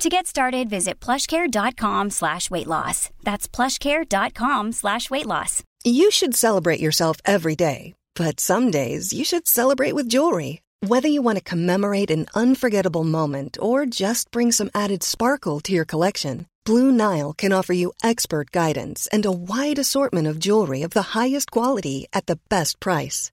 To get started, visit plushcare.com slash weight loss. That's plushcare.com slash weight loss. You should celebrate yourself every day, but some days you should celebrate with jewelry. Whether you want to commemorate an unforgettable moment or just bring some added sparkle to your collection, Blue Nile can offer you expert guidance and a wide assortment of jewelry of the highest quality at the best price.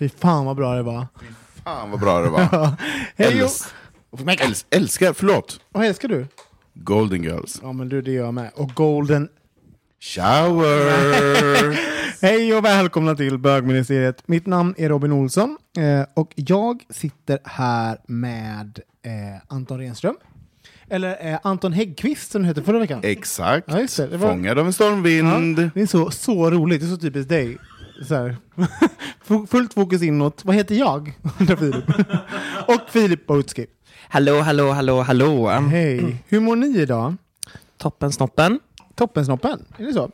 Fy fan vad bra det var. Fan vad bra det var. Hej och... Äls äls älskar, förlåt. Vad älskar du? Golden Girls. Ja men du, det gör jag med. Och Golden... Shower! Hej och välkomna till bögministeriet. Mitt namn är Robin Olsson eh, och jag sitter här med eh, Anton Renström. Eller eh, Anton Häggqvist som det hette förra veckan. Exakt. Ja, det. Det var- Fångad av en stormvind. Det är så, så roligt, det är så typiskt dig. Så här. Fullt fokus inåt. Vad heter jag? undrar Filip. och Filip Borutski. Hallå, hallå, hallå, hallå. Hej. Hur mår ni idag? Toppen snoppen. Toppensnoppen, är det så?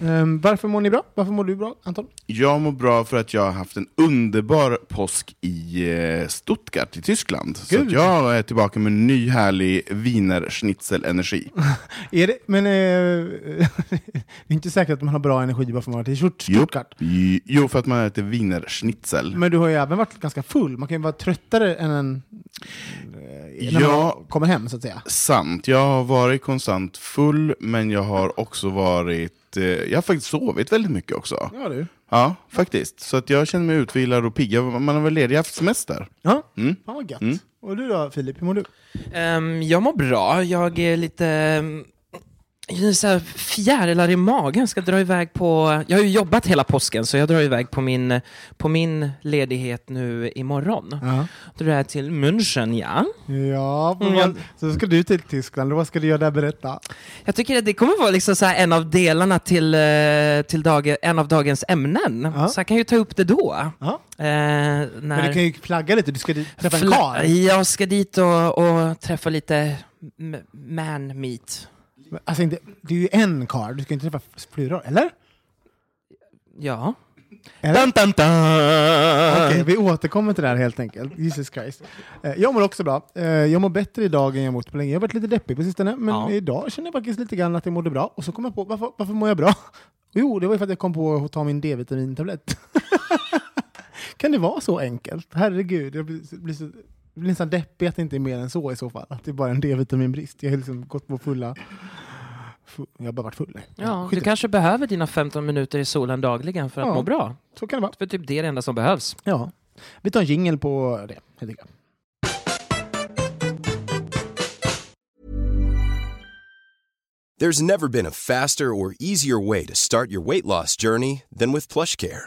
Ehm, varför mår ni bra? Varför mår du bra, Anton? Jag mår bra för att jag har haft en underbar påsk i eh, Stuttgart i Tyskland. Så Gud. att jag är tillbaka med ny härlig wienerschnitzel-energi. Är det, men eh, det är inte säkert att man har bra energi bara för att man har varit i Stutt- Jo. Stuttgart. I- Jo, för att man äter wienerschnitzel. Men du har ju även varit ganska full. Man kan ju vara tröttare än en, eh, när Ja. man kommer hem, så att säga. Sant, jag har varit konstant full, men jag har också varit... Eh, jag har faktiskt sovit väldigt mycket också. Ja, du. Ja, faktiskt. Så att jag känner mig utvilad och pigg. Man har väl ledig, haft semester. Ja, Mm. fan vad gött. Mm. Och du då, Filip? Hur mår du? Ehm, jag mår bra. Jag är lite... är så här fjärilar i magen, ska dra iväg på... Jag har ju jobbat hela påsken, så jag drar iväg på min, på min ledighet nu imorgon. Ja. Då drar jag till München, ja. Ja, Mm, vad, jag- så ska du till Tyskland. Vad ska du göra där? Berätta. Jag tycker att det kommer vara liksom så en av delarna till, eh, till dag, en av dagens ämnen. Ja. Så jag kan ju ta upp det då. Ja. Eh, när... Men du kan ju flagga lite. Du ska dit- träffa en karl. Jag ska dit och, och träffa lite m- man meet. Alltså, inte, det är ju en karl. Du ska inte träffa flera, eller? Ja. Eller? Dun, dun, dun. Okej, vi återkommer till det här helt enkelt. Jesus Christ. Eh, Jag mår också bra. Eh, Jag mår bättre idag än jag mått på länge. Jag har varit lite deppig på sistone, men Ja. idag känner jag faktiskt lite grann att jag mådde bra. Och så kom jag på, varför, varför mår jag bra? Jo, det var ju för att jag kom på att ta min D-vitamintablett. kan det vara så enkelt? Herregud, jag blir, så, blir nästan deppig att det inte är mer än så i så fall. Att det är bara en D-vitaminbrist. Jag har liksom gått på fulla... fu- Jag har bara varit full. Ja, du kanske behöver dina 15 minuter i solen dagligen för att Ja. må bra. Så kan det vara. För typ det är det enda som behövs. Ja. Vi tar en jingle på det, helt enkelt. There's never been a faster or easier way to start your weight loss journey than with PlushCare.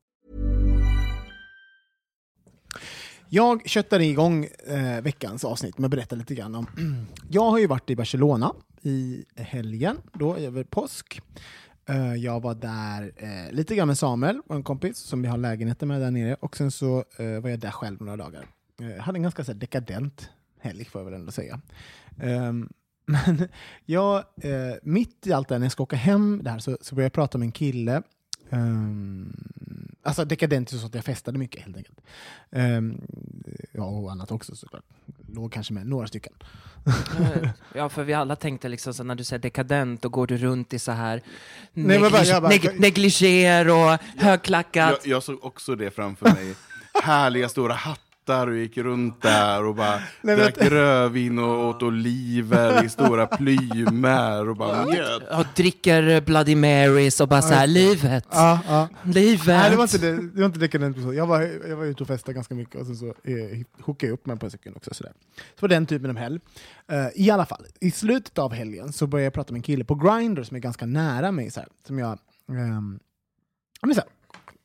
Jag köttade igång eh, veckans avsnitt med att berätta lite grann om... jag har ju varit i Barcelona i helgen, då över påsk. Eh, jag var där eh, lite grann med Samuel, och en kompis som vi har lägenheten med där nere. Och sen så eh, var jag där själv några dagar. Eh, hade en ganska så här, dekadent helg får jag väl ändå säga. Ehm, men jag, eh, mitt i allt det här, när jag ska åka hem där, så, så började jag prata med en kille Um, alltså dekadent är så att jag festade mycket helt enkelt. Um, ja, och annat också såklart. Låg kanske med några stycken. Ja, för vi alla tänkte liksom så när du säger dekadent, då går du runt i så här Nej, bara- bara- neg- negligéer och högklackat. Jag, jag såg också det framför mig. Härliga stora hattar och gick runt där och bara men- drack rödvin och åt oliver i stora plymer och bara njöt. Och dricker Bloody Marys och bara så här, livet, Ja, ja. livet. Nej, det var inte, det, det var inte dekadent. Jag var, jag var ute och festade ganska mycket och sen så eh, hookade jag upp mig på en sekund också. Sådär. Så var den typen av helg. Eh, I alla fall, i slutet av helgen så började jag prata med en kille på Grindr som är ganska nära mig. Såhär, som jag... ja, men såhär,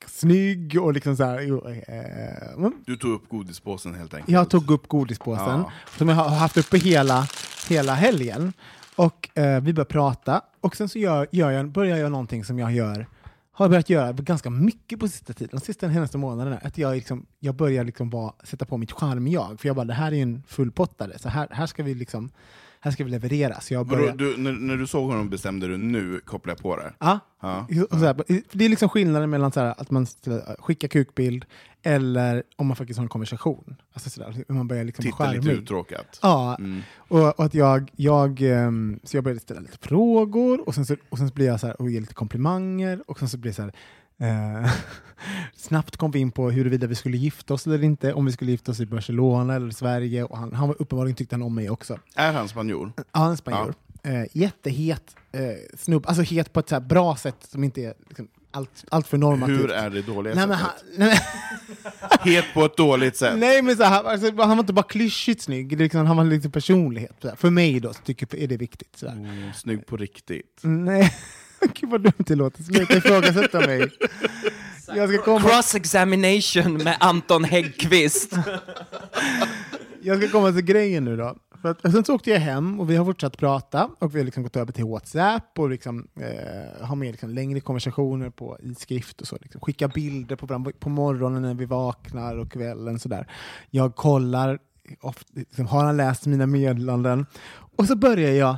snygg och liksom såhär... jo, eh, Du tog upp godispåsen helt enkelt. Jag tog upp godispåsen, Ja. som jag har haft uppe hela, hela helgen. Och eh, vi börjar prata, och sen så gör, gör jag, börjar jag någonting som jag gör, har börjat göra ganska mycket på sista tiden, de sista senaste månaderna. Att jag, liksom, jag börjar liksom vara, sätta på mitt charm-jag, för jag bara, det här är ju en fullpottare, så här, här ska vi liksom här ska vi leverera. Så jag börjar... du, när, när du såg honom bestämde du nu kopplar jag på det? Ja. Ja. Här, det är liksom skillnaden mellan så här, att man skickar kukbild eller om man faktiskt har en konversation. Alltså så där, man börjar liksom Titta lite uttråkat. Ja, Mm. och, och att jag, jag, ehm, så jag började ställa lite frågor och sen så, och sen så blir jag så här och ger lite komplimanger och sen så blir det så här eh, snabbt kom vi in på huruvida vi skulle gifta oss eller inte, om vi skulle gifta oss i Barcelona eller Sverige och han, han var uppenbarligen tyckte han om mig också. Är han spanjor? Ja, han är spanjor. Eh, jättehet eh, snubb, alltså het på ett så bra sätt som inte är liksom, allt, allt för normativt. Hur är det dåliga Nej, sättet? han, nej, Het på ett dåligt sätt? Nej men så här, alltså, han var inte bara klyschigt snygg, liksom, han var lite personlighet. För mig då tycker jag är det viktigt. Så. Mm, snygg på riktigt. Nej, gud vad dumt det låter. Sluta ifrågasätta mig. Jag ska, komma, Cross-examination med Anton Häggkvist. jag ska komma till grejen nu då. För att, sen så åkte jag hem och vi har fortsatt prata och vi har liksom gått över till WhatsApp och liksom, eh, har med liksom längre konversationer på, i skrift och så. Liksom. Skicka bilder på, varandra på morgonen när vi vaknar och kvällen. Sådär. Jag kollar, ofta, liksom, har han läst mina meddelanden? Och så börjar jag,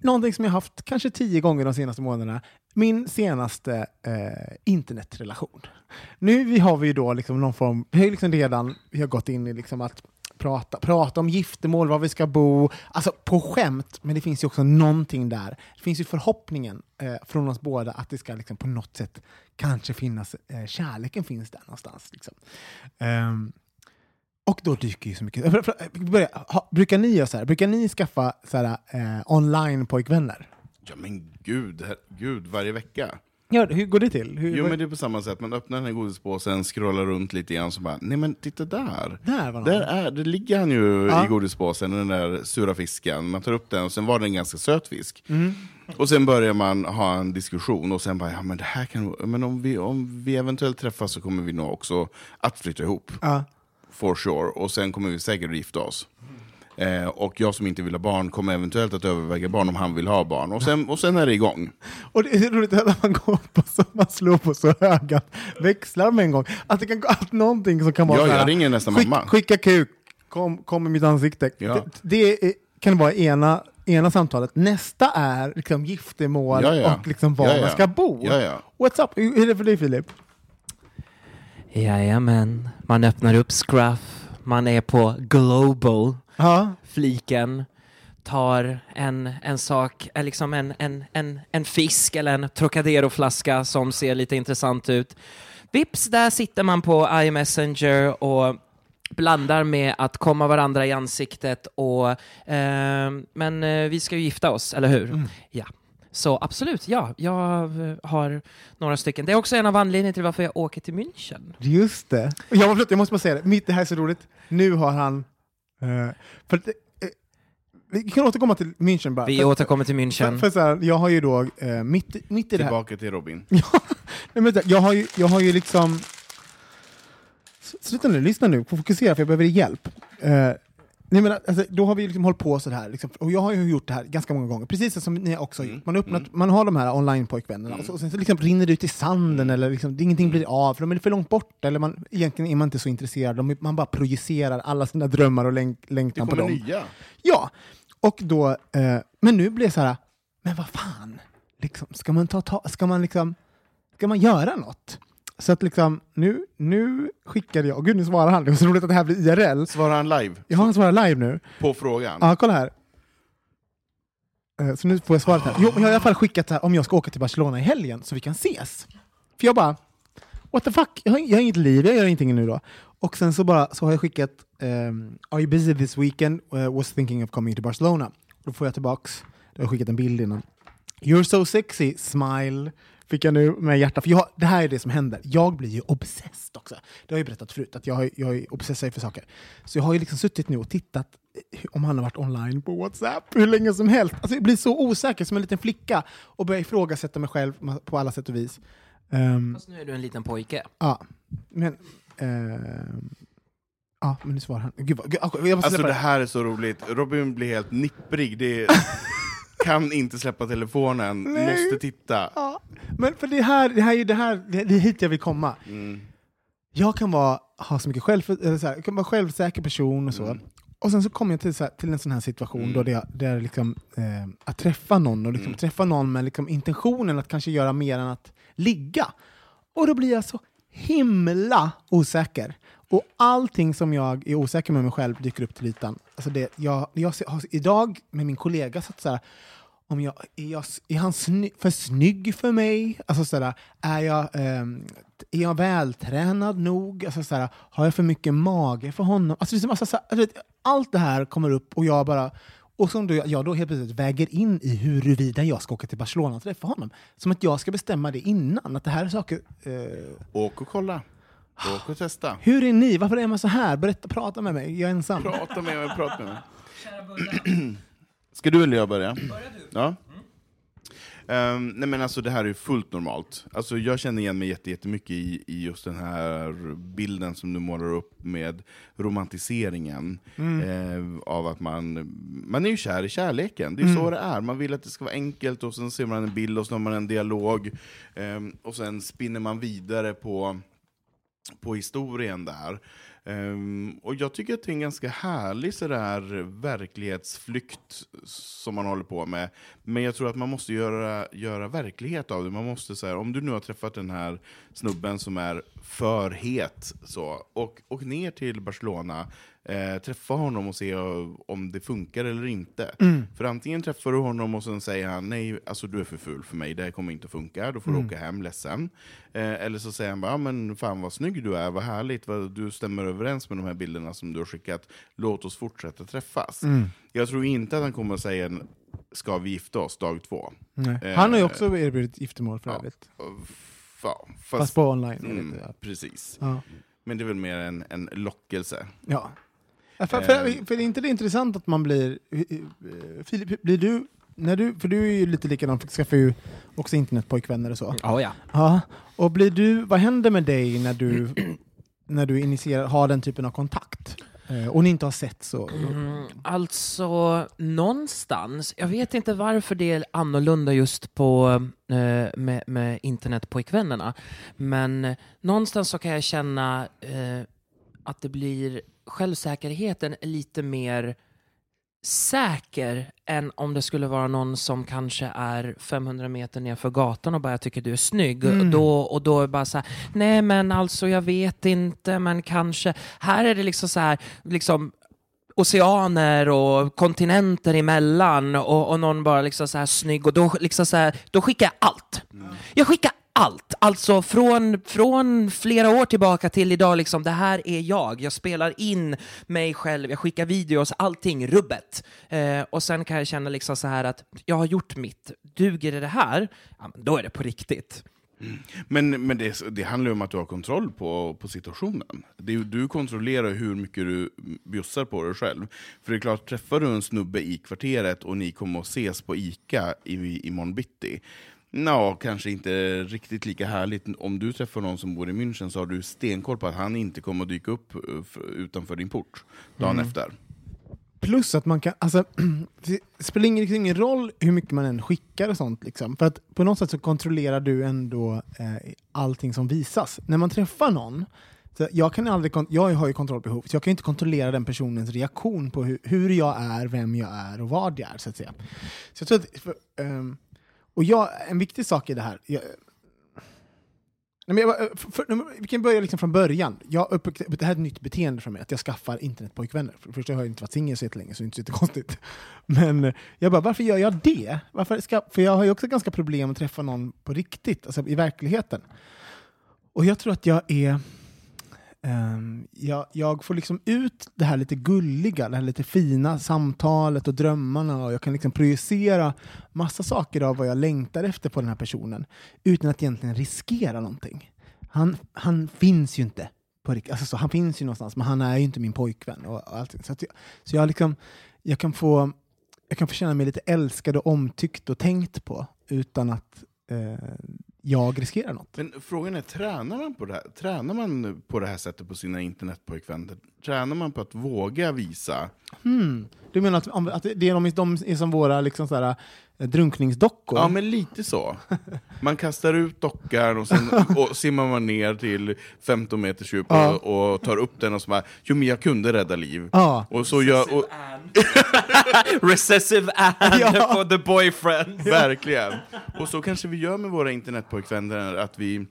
någonting som jag haft kanske tio gånger de senaste månaderna, min senaste eh, internetrelation. Nu vi har vi ju då liksom någon form, vi har liksom redan vi har gått in i liksom att prata, prata om giftermål, var vi ska bo, alltså på skämt, men det finns ju också någonting där. Det finns ju förhoppningen eh, från oss båda att det ska liksom på något sätt kanske finnas, eh, kärleken finns där någonstans. Liksom. Ehm, och då dyker ju så mycket... För, för, börja, ha, brukar ni så här? Brukar ni skaffa så här, eh, online-pojkvänner? Ja men gud, her- gud varje vecka. Ja, hur går det till? Hur, Jo men det är på samma sätt, man öppnar den här godispåsen, scrollar runt lite grann så bara, nej men titta där. Där var. Där, är, där ligger han ju Ja. i godispåsen, den där sura fisken. Man tar upp den och sen var det en ganska söt fisk. Mm. Och sen börjar man ha en diskussion och sen bara, ja men det här kan, men om vi, om vi eventuellt träffas så kommer vi nog också att flytta ihop. Ja. For sure. Och sen kommer vi säkert att gifta oss. Eh, och jag som inte vill ha barn kommer eventuellt att överväga barn om han vill ha barn. Och sen, och sen är det igång. Och det är roligt att man går på så, man slår på så höga växlar med en gång. Att det kan att någonting som kan vara Ja, jag här, ringer nästan skick, mamma. Skicka kuk, kom, kom i mitt ansikte. Ja. Det, det är, kan vara ena, ena samtalet. Nästa är liksom giftermål Ja, ja. och liksom var man ska bo. Ja, ja. What's up? Hur är det för dig Filip? Jajamän, man öppnar upp Scruff, man är på Global Ja. fliken, tar en, en sak, eh, liksom en, en, en, en fisk eller en Trocadero-flaska som ser lite intressant ut. Vips, där sitter man på iMessenger och blandar med att komma varandra i ansiktet och eh, men eh, vi ska ju gifta oss, eller hur? Ja. Så absolut, ja, jag eh, har några stycken. Det är också en av anledningarna till varför jag åker till München. Just det. Jag, förlåt, jag måste bara säga det, Mitt, det här är så roligt. Nu har han... Eh, för, att, eh, vi kan återkomma till München bara. Vi för, återkommer till för, München. för så här, jag har ju då, eh, mitt, mitt i det här... Tillbaka till Robin. Nej, men, vänta, jag, har ju, jag har ju liksom... Sluta nu, lyssna nu, fokusera för jag behöver hjälp. Eh, nej, men, alltså, då har vi liksom hållit på så här, liksom, och jag har ju gjort det här ganska många gånger, precis som ni också har gjort. Man, har öppnat, man har de här online-pojkvännerna, och, så, och sen så liksom rinner det ut i sanden, eller liksom, ingenting blir av, för de är för långt bort, eller man, egentligen är man inte så intresserad, de, man bara projicerar alla sina drömmar och Det längtan på dem. nya. Ja, och då, eh, men nu blir det så här, men vad fan, liksom, ska man ta, ta ska man liksom, ska man göra något? Så att liksom, nu, nu skickade jag, gud nu svarar han, det var så roligt att det här blir IRL. Svarar han live Jag har han svarar live nu. på frågan? Ja, kolla här. Eh, Så nu får jag svaret här. Jo, men jag har i alla fall skickat här om jag ska åka till Barcelona i helgen så vi kan ses. För jag bara, what the fuck, jag har, jag har inget liv, jag gör ingenting nu då. Och sen så bara så har jag skickat, ehm, are you busy this weekend? Uh, was thinking of coming to Barcelona. Då får jag tillbaks, då har jag skickat en bild innan. You're so sexy, smile. Fick jag nu med hjärta. För jag, det här är det som händer. Jag blir ju obsessed också. Det har jag ju berättat förut, att jag, jag är obsessad för saker. Så jag har ju liksom suttit nu och tittat eh, om han har varit online på WhatsApp hur länge som helst. Alltså jag blir så osäker som en liten flicka och börjar ifrågasätta mig själv på alla sätt och vis. Ehm, Fast nu är du en liten pojke. Ja, men... ehm, ja, men nu svarar han. Gud, vad, gud, jag måste Alltså det. här är så roligt. Robin blir helt nipprig. Det är, kan inte släppa telefonen, Nej. måste titta. Ja, men för det här, det här är ju det här, det är hit jag vill komma. Mm. Jag kan vara, ha så mycket själv, eller så här, jag kan vara självsäker person och så. Mm. Och sen så kommer jag till, så här, till en sån här situation då det, är- det är liksom, eh, att träffa någon och liksom, Mm. träffa någon med liksom, intentionen att kanske göra mer än att ligga. Och då blir jag så himla osäker. Och allting som jag är osäker med mig själv dyker upp till ytan. Alltså det, jag, jag har idag med min kollega satt så här, om jag, är, jag, är han sny, för snygg för mig? Alltså sådär, är, jag, ehm, är jag vältränad nog? Alltså sådär, har jag för mycket mage för honom? Alltså, liksom, alltså, vet, allt det här kommer upp och jag bara och som då, jag då helt plötsligt väger in i huruvida jag ska åka till Barcelona och träffa honom. Som att jag ska bestämma det innan. Att det här är saker... Eh, Åk och kolla. Åk och testa. hur är ni? Varför är man så här? Berätta, prata med mig. Jag är ensam. Prata med mig, prata med mig. Ska du eller jag börja? Ja. Ehm, nej men alltså det här är fullt normalt. Alltså jag känner igen mig jätte- jättemycket i, i just den här bilden som du målar upp med romantiseringen eh, av att man, man är ju kär i kärleken. Det är så det är. Man vill att det ska vara enkelt och sen ser man en bild och så har man en dialog ehm, och sen spinner man vidare på på historien där. Um, och jag tycker att det är en ganska härlig sådär verklighetsflykt som man håller på med. Men jag tror att man måste göra, göra verklighet av det. Man måste så här, om du nu har träffat den här snubben som är för het, så, och, och ner till Barcelona, eh, träffa honom och se eh, om det funkar eller inte. För antingen träffar du honom och sen säger han nej, alltså du är för ful för mig, det här kommer inte att funka, då får du åka hem ledsen. Eh, eller så säger han bara, men fan vad snygg du är, vad härligt, vad, du stämmer överens med de här bilderna som du har skickat, låt oss fortsätta träffas. Jag tror inte att han kommer att säga, ska vi gifta oss dag två? Eh, Han har ju också erbjudit giftermål för ja. övrigt. Ja, Fast, fast, på online. mm, lite, ja. precis. Ja. Men det är väl mer en, en lockelse. Ja. För, för, Ehm. för är inte det intressant att man blir... eh, eh, Filip, blir du... När du, för du är ju lite likadan, för skaffar ju också internetpojkvänner och så. Ja, ja. Ja. Och blir du, vad händer med dig när du, när du initierar, har den typen av kontakt? Eh, och ni inte har sett så? Mm, alltså, någonstans, jag vet inte varför det är annorlunda just på, eh, med, med internetpojkvännerna, men någonstans så kan jag känna eh, att det blir självsäkerheten är lite mer säker än om det skulle vara någon som kanske är 500 meter nerför gatan och bara tycker du är snygg. Mm. Och, då, och då är det bara så här, nej men alltså jag vet inte, men kanske. Här är det liksom så här, liksom oceaner och kontinenter emellan och, och någon bara liksom så här snygg och då, liksom så här, då skickar jag allt. Jag skickar allt, alltså från, från flera år tillbaka till idag, liksom, det här är jag. Jag spelar in mig själv, jag skickar videos, allting, rubbet. Eh, och sen kan jag känna liksom så här att jag har gjort mitt, duger det här, ja, då är det på riktigt. Mm. Men, men det, det handlar ju om att du har kontroll på, på situationen. Det, du kontrollerar hur mycket du bjussar på dig själv. För det är klart, träffar du en snubbe i kvarteret och ni kommer att ses på ICA i, imorgon bitti, Nå, kanske inte riktigt lika härligt. Om du träffar någon som bor i München så har du stenkoll på att han inte kommer att dyka upp eh, utanför din port dagen Mm. efter. Plus att man kan, alltså, det spelar ingen, ingen roll hur mycket man än skickar och sånt. Liksom. För att på något sätt så kontrollerar du ändå eh, allting som visas. När man träffar någon, så jag, kan aldrig, jag har ju kontrollbehov, så jag kan inte kontrollera den personens reaktion på hur, hur jag är, vem jag är och vad jag är. Så att säga. Så jag tror att, för, ehm, och jag, en viktig sak i det här, jag, Nej, men jag, för, för, vi kan börja liksom från början. Jag upptäckte, det här är ett nytt beteende för mig, att jag skaffar internetpojkvänner. För det första har jag inte varit singel så länge, så det är inte så jättekonstigt. Men jag bara, varför gör jag det? Varför ska, för jag har ju också ganska problem att träffa någon på riktigt, alltså i verkligheten. Och jag tror att jag är... Ehm, jag, jag får liksom ut det här lite gulliga, det här lite fina samtalet och drömmarna och jag kan liksom projicera massa saker av vad jag längtar efter på den här personen utan att egentligen riskera någonting. Han, han finns ju inte på riktigt. Alltså så, han finns ju någonstans, men han är ju inte min pojkvän. Och, och allting. Så, att jag, så jag, liksom, jag, kan få, jag kan få känna mig lite älskad och omtyckt och tänkt på utan att eh, jag riskerar något. Men frågan är, tränar man på det här, tränar man på det här sättet på sina internetpojkvänner? Tränar man på att våga visa? Hmm. Du menar att, att det är de, de är som våra liksom sådär, eh, drunkningsdockor? Ja, men lite så. Man kastar ut dockan och sen och simmar man ner till 15 meters djup Ja. och, och tar upp den och så bara, jo men jag kunde rädda liv. Ja. Och så gör, och, Recessive Anne Ja. for the boyfriend. verkligen. Och så kanske vi gör med våra internetpojkvänner, att vi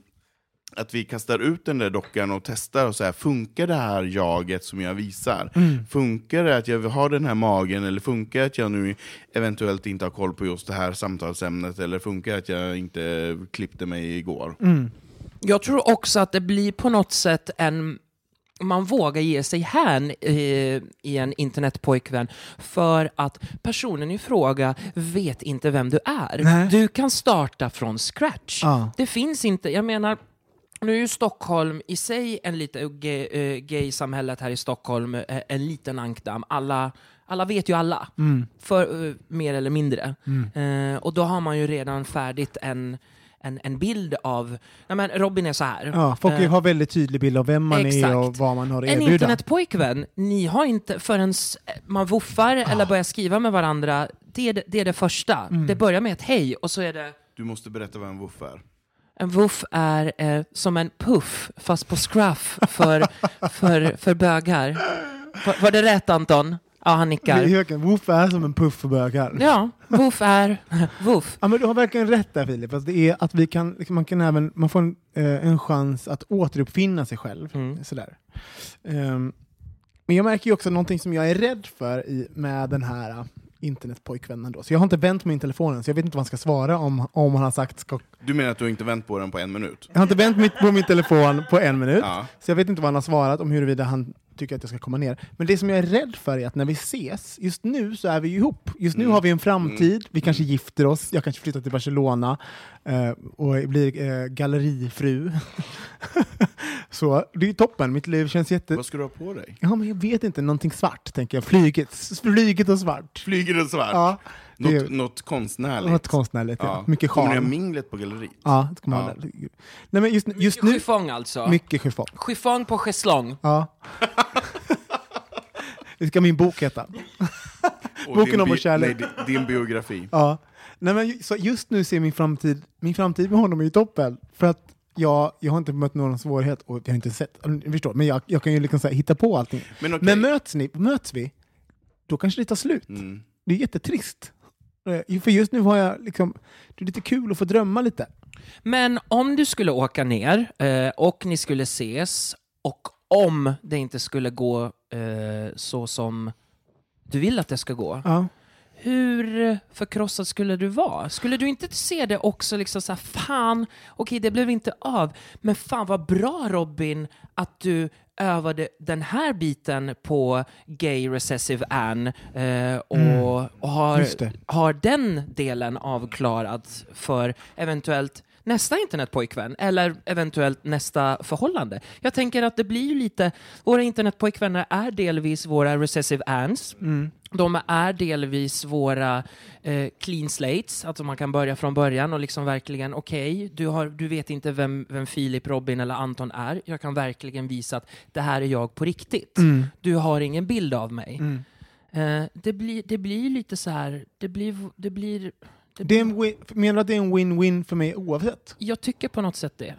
att vi kastar ut den där dockan och testar och så här, funkar det här jaget som jag visar? Funkar det att jag har den här magen eller funkar det att jag nu eventuellt inte har koll på just det här samtalsämnet eller funkar det att jag inte klippte mig igår? Jag tror också att det blir på något sätt en... Man vågar ge sig hän i en internetpojkvän för att personen i fråga vet inte vem du är. Nej. Du kan starta från scratch. Ja. Det finns inte, jag menar, nu är ju Stockholm i sig en lite gay, eh, gay-samhället här i Stockholm, eh, en liten ankdamm. Alla, alla vet ju alla, Mm. för, eh, mer eller mindre. Eh, och då har man ju redan färdigt en, en, en bild av, nej men Robin är så här. Ja, folk Eh, har väldigt tydlig bild av vem man är exakt. och vad man har att en erbjuda. internetpojkvän, ni har inte förrän man woffar Ah. eller börjar skriva med varandra, det är det, det, är det första. Mm. Det börjar med ett hej och så är det Du måste berätta vad en woof är. En woof är eh, som en puff, fast på scruff för, för, för bögar. Var, var det rätt Anton? Ja, han nickar. Höken, Woof är som en puff för bögar. Ja, woof är woof. Ja, men du har verkligen rätt där Filip. Alltså, det är att vi kan, liksom, man kan även man får en, eh, en chans att återuppfinna sig själv. Mm. Sådär. Ehm, men jag märker ju också någonting som jag är rädd för i, med den här internetpojkvännen. Då. Så jag har inte vänt min telefon så jag vet inte vad han ska svara om, om han har sagt ska... Du menar att du inte vänt på den på en minut? Jag har inte vänt mitt, på min telefon på en minut, Ja. så jag vet inte vad han har svarat om huruvida han tycker att jag ska komma ner. Men det som jag är rädd för är att när vi ses, just nu så är vi ju ihop. Just nu Mm. har vi en framtid, vi kanske gifter oss, jag kanske flyttar till Barcelona eh, och blir eh, gallerifru. så det är toppen, mitt liv känns jätte... Vad ska du ha på dig? Ja, men jag vet inte, någonting svart tänker jag. Flyget, flyget och svart. Flyger det svart? Ja, det är Något, något konstnärligt? något konstnärligt. Ja. Mycket Kommer ni ha charm. minglet på galleriet? Ja, det kommer Ja. Nej, men just, just nu, Chiffong alltså. mycket chiffong. Chiffong på schäslong. Ja. det ska min bok heta. Boken din om vår kärlek. Nej, di- din biografi. Ja. Nej, men så just nu ser min framtid, min framtid med honom är ju toppen. För att jag, jag har inte mött någon svårighet och jag har inte sett, jag förstår, men jag, jag kan ju liksom så här hitta på allting. Men okej. Men möts, ni, möts vi, då kanske det tar slut. Mm. Det är jättetrist. Eh, För just nu har jag liksom, det är lite kul att få drömma lite. Men om du skulle åka ner eh, och ni skulle ses och om det inte skulle gå eh, så som du vill att det ska gå. Ja. Hur förkrossad skulle du vara? Skulle du inte se det också liksom så här, fan, okej det blev inte av, men fan vad bra Robin att du övade den här biten på Gay Recessive Anne eh, och, Mm. och har, har den delen avklarad för eventuellt nästa internetpojkvän eller eventuellt nästa förhållande. Jag tänker att det blir ju lite, våra internetpojkvänner är delvis våra recessive ants. Mm. De är delvis våra eh, clean slates, alltså man kan börja från början och liksom verkligen, okej, du, har- du vet inte vem, vem Filip, Robin eller Anton är. Jag kan verkligen visa att det här är jag på riktigt. Mm. Du har ingen bild av mig. Mm. Eh, det, blir, det blir lite så här, det blir... Det blir det Det är en win, menar du att det är en win-win för mig oavsett? jag tycker på något sätt det.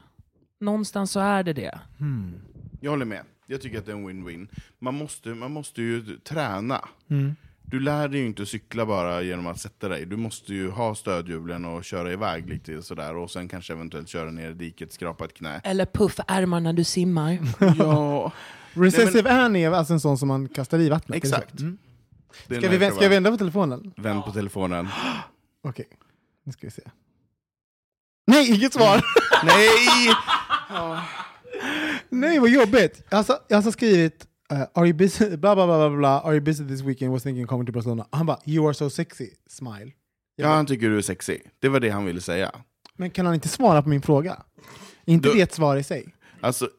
Någonstans så är det det. Jag håller med. Jag tycker att det är en win-win. Man måste, man måste ju träna. Mm. Du lär dig ju inte cykla bara genom att sätta dig. Du måste ju ha stödhjulen och köra iväg lite sådär. Och sen kanske eventuellt köra ner i diket, skrapa ett knä. Eller puffa när du simmar. Ja, Recessive Anne är alltså en sån som man kastar i vattnet? exakt. Mm. Ska, vi, ska vara- vända på telefonen? Vänd på telefonen. Okej, nu ska vi se. Nej, inget svar! Nej! Nej, vad jobbigt! Jag har, jag har skrivit uh, Are you busy? Bla, bla, bla, bla. Are you busy this weekend? Was thinking coming to Barcelona. Han bara You are so sexy. Smile. Ja, han tycker du är sexy. Det var det han ville säga. Men kan han inte svara på min fråga? Inte Du- det ett svar i sig? Alltså,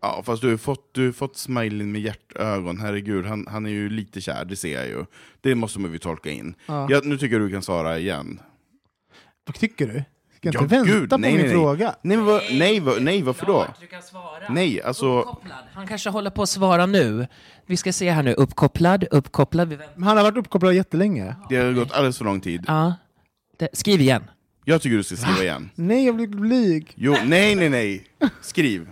ja, fast du har fått, du har fått smileyn med hjärtögon. Herregud, han, han är ju lite kär, det ser jag ju. Det måste man ju tolka in. Ja. Ja, nu tycker jag du kan svara igen. Vad tycker du? Ska jag Ja, inte vänta gud, på nej, min nej, nej. fråga? Nej, men vad, nej, vad, nej, varför då? Du kan svara. Nej, alltså... Uppkopplad. Han kanske håller på att svara nu. Vi ska se här nu. Uppkopplad, uppkopplad. Vi väntar. Men Han har varit uppkopplad jättelänge. Det har gått alldeles för lång tid. Ja. Det, skriv igen. Jag tycker du ska skriva igen. Nej, jag blir blyg. Jo, nej, nej, nej. Skriv.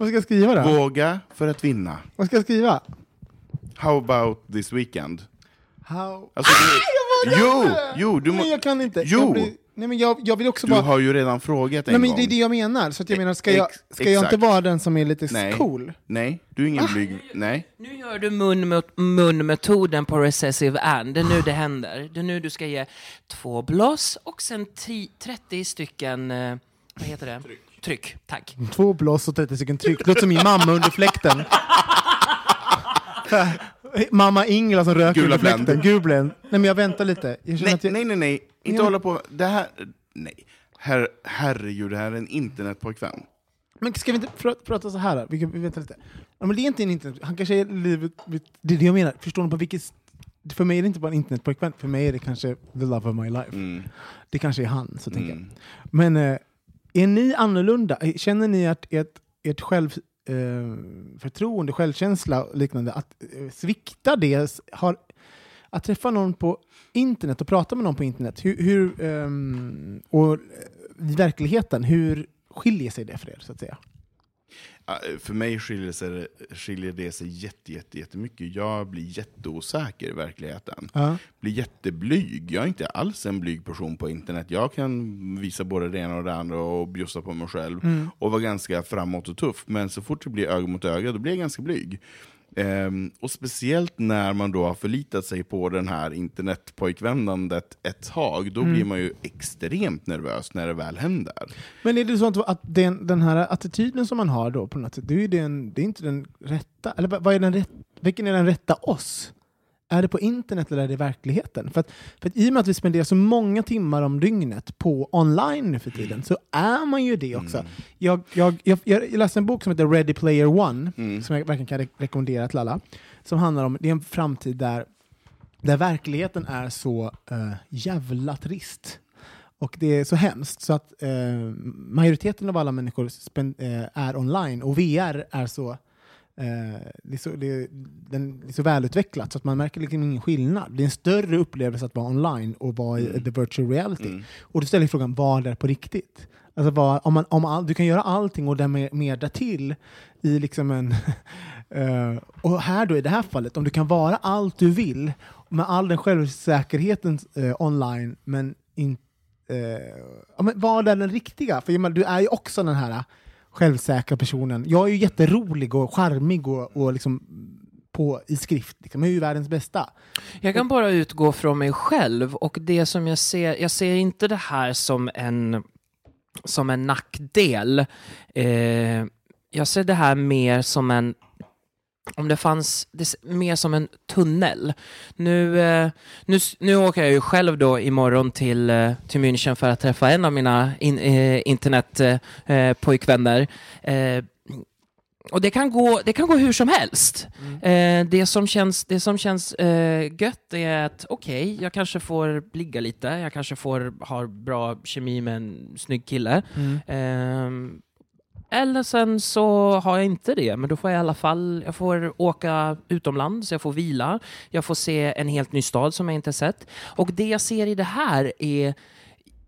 Vad ska jag skriva då? Våga för att vinna. Vad ska jag skriva? How about this weekend? How... Alltså, du, jo, jo, du, må, Nej, jag kan inte. Jo. Jag, blir... Nej, men jag, jag vill också du bara... har ju redan frågat en Nej, men gång. det är det jag menar. Så att jag menar, ska jag, ska jag inte vara den som är lite Nej. cool? Nej, du är ingen blyg. Nej. Nu gör du mun mot- munmetoden på recessive and. Det är nu det händer. Det är nu du ska ge två bloss och sen ti- 30 stycken, eh, vad heter det? Tryck. Tryck, tack. Två blås och 30 stycken tryck. Låter som min mamma under fläkten. mamma Ingela som röker Gula under fläkten. Blend. Gul Blend. Nej men jag väntar lite. Jag Nej, att jag... nej, nej, nej. Inte Ja. hålla på. Det här... Nej. Her, herregud, det här är en internetpojkvän. Men ska vi inte pr prata så här? då? Vi, kan, vi väntar lite. Ja, men det är inte en internet... Han kanske är livet... Det är det jag menar. Förstår ni på vilket... För mig är det inte bara en internetpojkvän. För mig är det kanske the love of my life. Mm. Det kanske är han, så tänker jag. Mm. Men eh, är ni annorlunda? Eh, känner ni att ert, ert självförtroende, eh, förtroende, självkänsla och liknande, att eh, svikta det? Har, att träffa någon på internet och prata med någon på internet, hur, ehm, hur, eh, och i verkligheten, hur skiljer sig det för er? Så att säga? För mig skiljer, sig, skiljer det sig jätte, jätte, jättemycket. Jag blir jätteosäker i verkligheten. Ja. Blir jätteblyg. Jag är inte alls en blyg person på internet. Jag kan visa både det ena och det andra och bjussa på mig själv. Mm. Och vara ganska framåt och tuff. Men så fort det blir öga mot öga, då blir jag ganska blyg. Ehm, och speciellt när man då har förlitat sig på den här internetpojkvändandet ett tag, då Mm. blir man ju extremt nervös när det väl händer. Men är det så att, att den, den här attityden som man har då på något sätt, det är, den, det är inte den rätta, eller vad vad är den rätt, vilken är den rätta oss? Är det på internet eller är det i verkligheten? För att, för att i och med att vi spenderar så många timmar om dygnet på online nu för tiden så är man ju det också. Jag, jag, jag, jag läste en bok som heter Ready Player One, som jag verkligen kan re rekommendera till alla, som handlar om, det är en framtid där, där verkligheten är så uh, jävla trist. Och det är så hemskt så att eh, majoriteten av alla människor eh, är online och VR är så, eh, det är så, det den är så välutvecklat så att man märker liksom ingen skillnad. Det är en större upplevelse att vara online och vara i the virtual reality. Och då ställer frågan, vad är på riktigt? Alltså vad, om man, om all, du kan göra allting och därmed mer därtill i liksom en... eh, och här då i det här fallet, om du kan vara allt du vill med all den självsäkerheten eh, online men inte eh, ja, men vad är den riktiga? För menar, du är ju också den här självsäkra personen. Jag är ju jätterolig och charmig och, och liksom på, i skrift. Liksom. Jag är ju världens bästa. Jag kan bara utgå från mig själv och det som jag ser, jag ser inte det här som en, som en nackdel. Eh, jag ser det här mer som en om det fanns det mer som en tunnel. Nu, eh, nu, nu åker jag ju själv då imorgon till, eh, till München för att träffa en av mina in, eh, internetpojkvänner. Eh, pojkvänner. eh, och det kan, gå, det kan gå hur som helst. Eh, det som känns, det som känns eh, gött är att okej, jag kanske får ligga lite, jag kanske får ha bra kemi med en snygg kille. Ehm, eller sen så har jag inte det, men då får jag i alla fall jag får åka utomlands, jag får vila, jag får se en helt ny stad som jag inte sett. Och det jag ser i det här är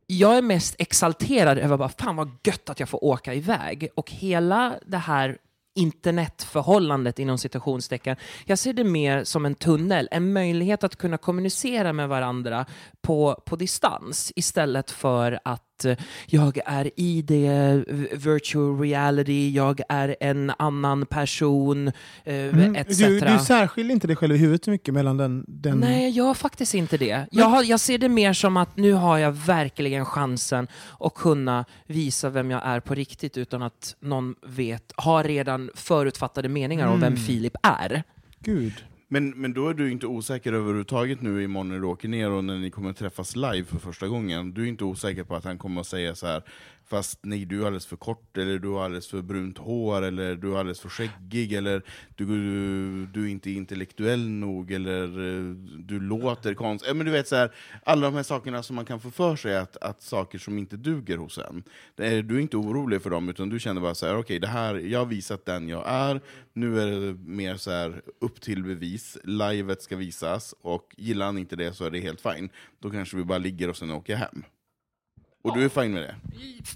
jag är mest exalterad över bara, fan vad gött att jag får åka iväg. Och hela det här internetförhållandet inom citationstecken, jag ser det mer som en tunnel, en möjlighet att kunna kommunicera med varandra på, på distans istället för att eh, jag är i det virtual reality, jag är en annan person, eh, Mm. etc. Du, du särskiljer inte dig själv i huvudet mycket mellan den... den... Nej, jag gör faktiskt inte det. Jag, har, jag ser det mer som att nu har jag verkligen chansen att kunna visa vem jag är på riktigt utan att någon vet, har redan förutfattade meningar om vem Mm. Filip är. Gud. Men, men då är du inte osäker överhuvudtaget nu imorgon när du åker ner och när ni kommer träffas live för första gången. Du är inte osäker på att han kommer att säga så här fast nej, du är alldeles för kort, eller du har alldeles för brunt hår, eller du är alldeles för skäggig, eller du, du, du är inte intellektuell nog, eller eh, du låter konstigt. Äh, Men du vet, så här, alla de här sakerna som man kan få för sig, att, att saker som inte duger hos en. Det är, du är inte orolig för dem, utan du känner bara så här, okej, det här, jag har visat den jag är, nu är det mer så här upp till bevis, livet ska visas, och gillar han inte det så är det helt fine. Då kanske vi bara ligger och sen åker hem. Och du är fine med det?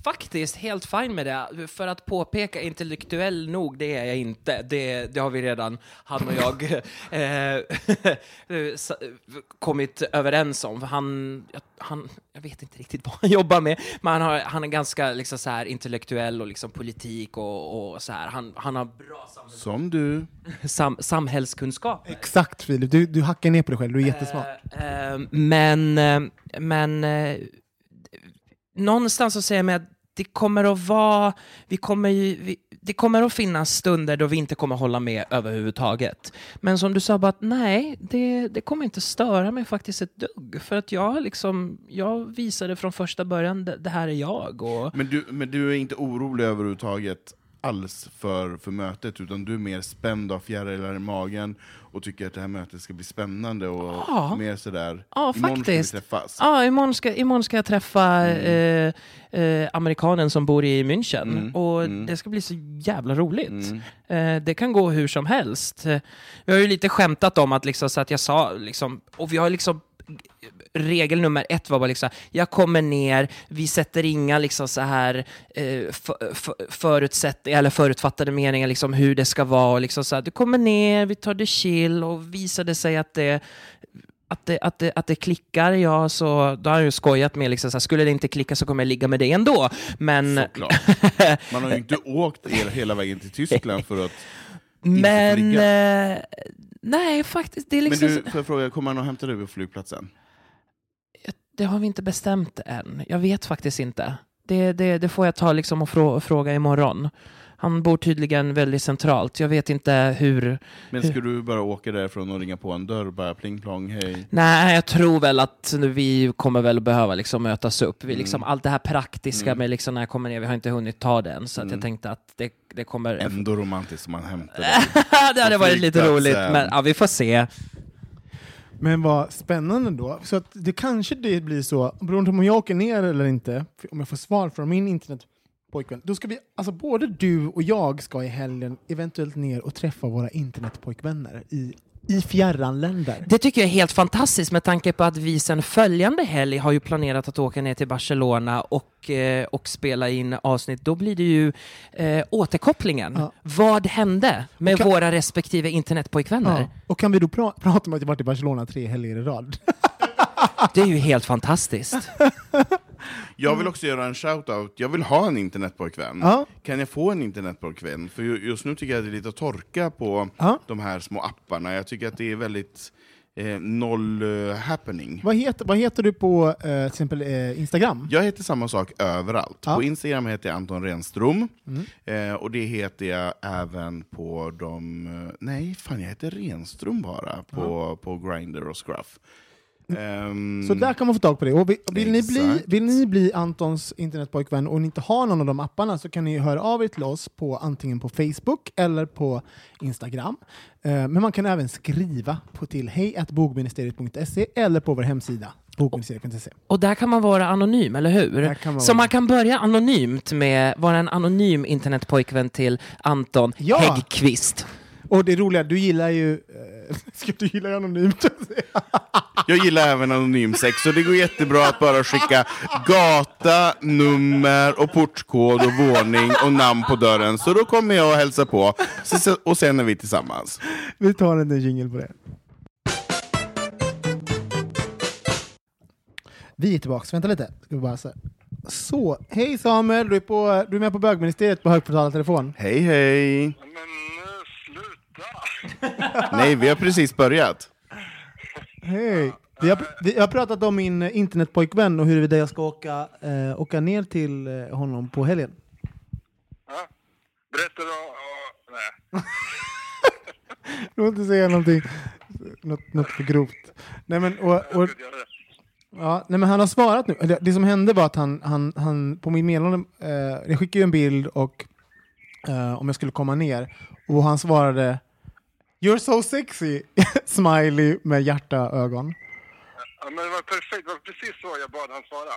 Faktiskt helt fine med det. För att påpeka intellektuell nog, det är jag inte. Det, det har vi redan, han och jag, eh, kommit överens om. För Han, jag- han, jag vet inte riktigt vad han jobbar med, men han, har, han är ganska liksom så här, intellektuell och liksom politik och, och så här. Han, han har bra samhälls, Som du. sam, samhällskunskap. Exakt Filip, du, du hackar ner på dig själv, du är jättesmart. Eh, eh, men eh, men eh, någonstans så säger jag mig att det kommer att vara, vi kommer ju, vi, det kommer att finnas stunder då vi inte kommer hålla med överhuvudtaget. Men som du sa, bara att nej, det, det kommer inte störa mig faktiskt ett dugg. För att jag liksom, jag visade från första början, det, det här är jag. Och, Men du, men du är inte orolig överhuvudtaget alls för, för mötet, utan du är mer spänd av fjärilar i magen och tycker att det här mötet ska bli spännande och Ja. mer sådär, Ja, imorgon faktiskt. ska vi träffas. Ja, imorgon ska, imorgon ska jag träffa eh, eh, amerikanen som bor i München. Mm, Och mm. det ska bli så jävla roligt. Mm. Eh, det kan gå hur som helst. Eh, vi har ju lite skämtat om att, liksom, så att jag sa, liksom, och vi har liksom Regel nummer ett var bara liksom, jag kommer ner, vi sätter inga liksom så här eh, för, för, förutsätt, eller förutfattade meningar liksom hur det ska vara. och Liksom så här, du kommer ner, vi tar det chill och visar det sig att det att det, att, det, att det klickar, ja, så då har jag ju skojat med liksom, så här, skulle det inte klicka så kommer jag ligga med dig ändå. Men, Såklart. Man har ju inte åkt hela, hela vägen till Tyskland för att... inte men ligga. eh, nej, faktiskt, det är liksom... Men du, får jag fråga, kommer han att hämta dig på flygplatsen? Det har vi inte bestämt än. Jag vet faktiskt inte. Det, det, det får jag ta liksom och frå, fråga imorgon. Han bor tydligen väldigt centralt. Jag vet inte hur... Men ska du bara åka därifrån och ringa på en dörr, bara pling plong, hej? Nej, jag tror väl att vi kommer väl behöva liksom mötas upp. Vi Mm. liksom, Allt det här praktiska Mm. med liksom när jag kommer ner, vi har inte hunnit ta det än. Så Mm. jag tänkte att det, det kommer... Ändå romantiskt om man hämtar dig. det hade varit lite roligt, men ja, vi får se. Men vad spännande då. Så att det kanske det blir så, beroende på om jag åker ner eller inte, om jag får svar från min internetpojkvän, då ska vi, alltså både du och jag ska i helgen eventuellt ner och träffa våra internetpojkvänner i, i fjärran länder. Det tycker jag är helt fantastiskt med tanke på att vi sen följande helg har ju planerat att åka ner till Barcelona och, eh, och spela in avsnitt. Då blir det ju eh, återkopplingen. Ja. Vad hände med kan- våra respektive internetpojkvänner? Ja. Och kan vi då pra- prata om att jag varit i Barcelona tre helger i rad? Det är ju helt fantastiskt. Jag vill också göra en shout-out. jag vill ha en internetpojkvän. Ja. Kan jag få en internetpojkvän? För ju- just nu tycker jag att det är lite torka på Ja. de här små apparna. Jag tycker att det är väldigt eh, noll eh, happening. Vad heter, vad heter du på eh, till exempel eh, Instagram? Jag heter samma sak överallt. Ja. På Instagram heter jag Anton Renström, Mm. eh, och det heter jag även på de... eh, Nej, fan jag heter Renström bara på, på Grindr och Scruff. Ehm, Så där kan man få tag på det. Och vill, vill, ni bli, vill ni bli Antons internetpojkvän och ni inte har någon av de apparna så kan ni höra av er till oss på antingen på Facebook eller på Instagram. Eh, men man kan även skriva på till hejatbogministeriet.se eller på vår hemsida bogministeriet.se. Och där kan man vara anonym, eller hur? Man Så vara- man kan börja anonymt med vara en anonym internetpojkvän till Anton Ja. Häggqvist. Och det roliga, du gillar ju... Eh, ska du gilla anonymt? Jag gillar även anonym sex, så det går jättebra att bara skicka gata, nummer och portkod och våning och namn på dörren. Så då kommer jag och hälsar på, så, och sen är vi tillsammans. Vi tar en jingle på det. Vi är tillbaka, vänta lite. Ska vi bara så, hej Samuel, du är, på, du är med på bögministeriet på högtalartelefon. Hej hej! Nej, vi har precis börjat. Hej! Vi har, vi har pratat om min eh, internetpojkvän och huruvida jag ska åka, eh, åka ner till eh, honom på helgen. Ja. Berätta då. Nej. Du får inte säga någonting, något, något för grovt. Nej, men, och, och. Ja, nej men han har svarat nu. Det, det som hände var att han, han, han på min meddelande, eh, jag skickade ju en bild och eh, om jag skulle komma ner och han svarade You're so sexy, smiley med hjärtaögon. Ja, men det var perfekt. Det var precis så jag bad han svara.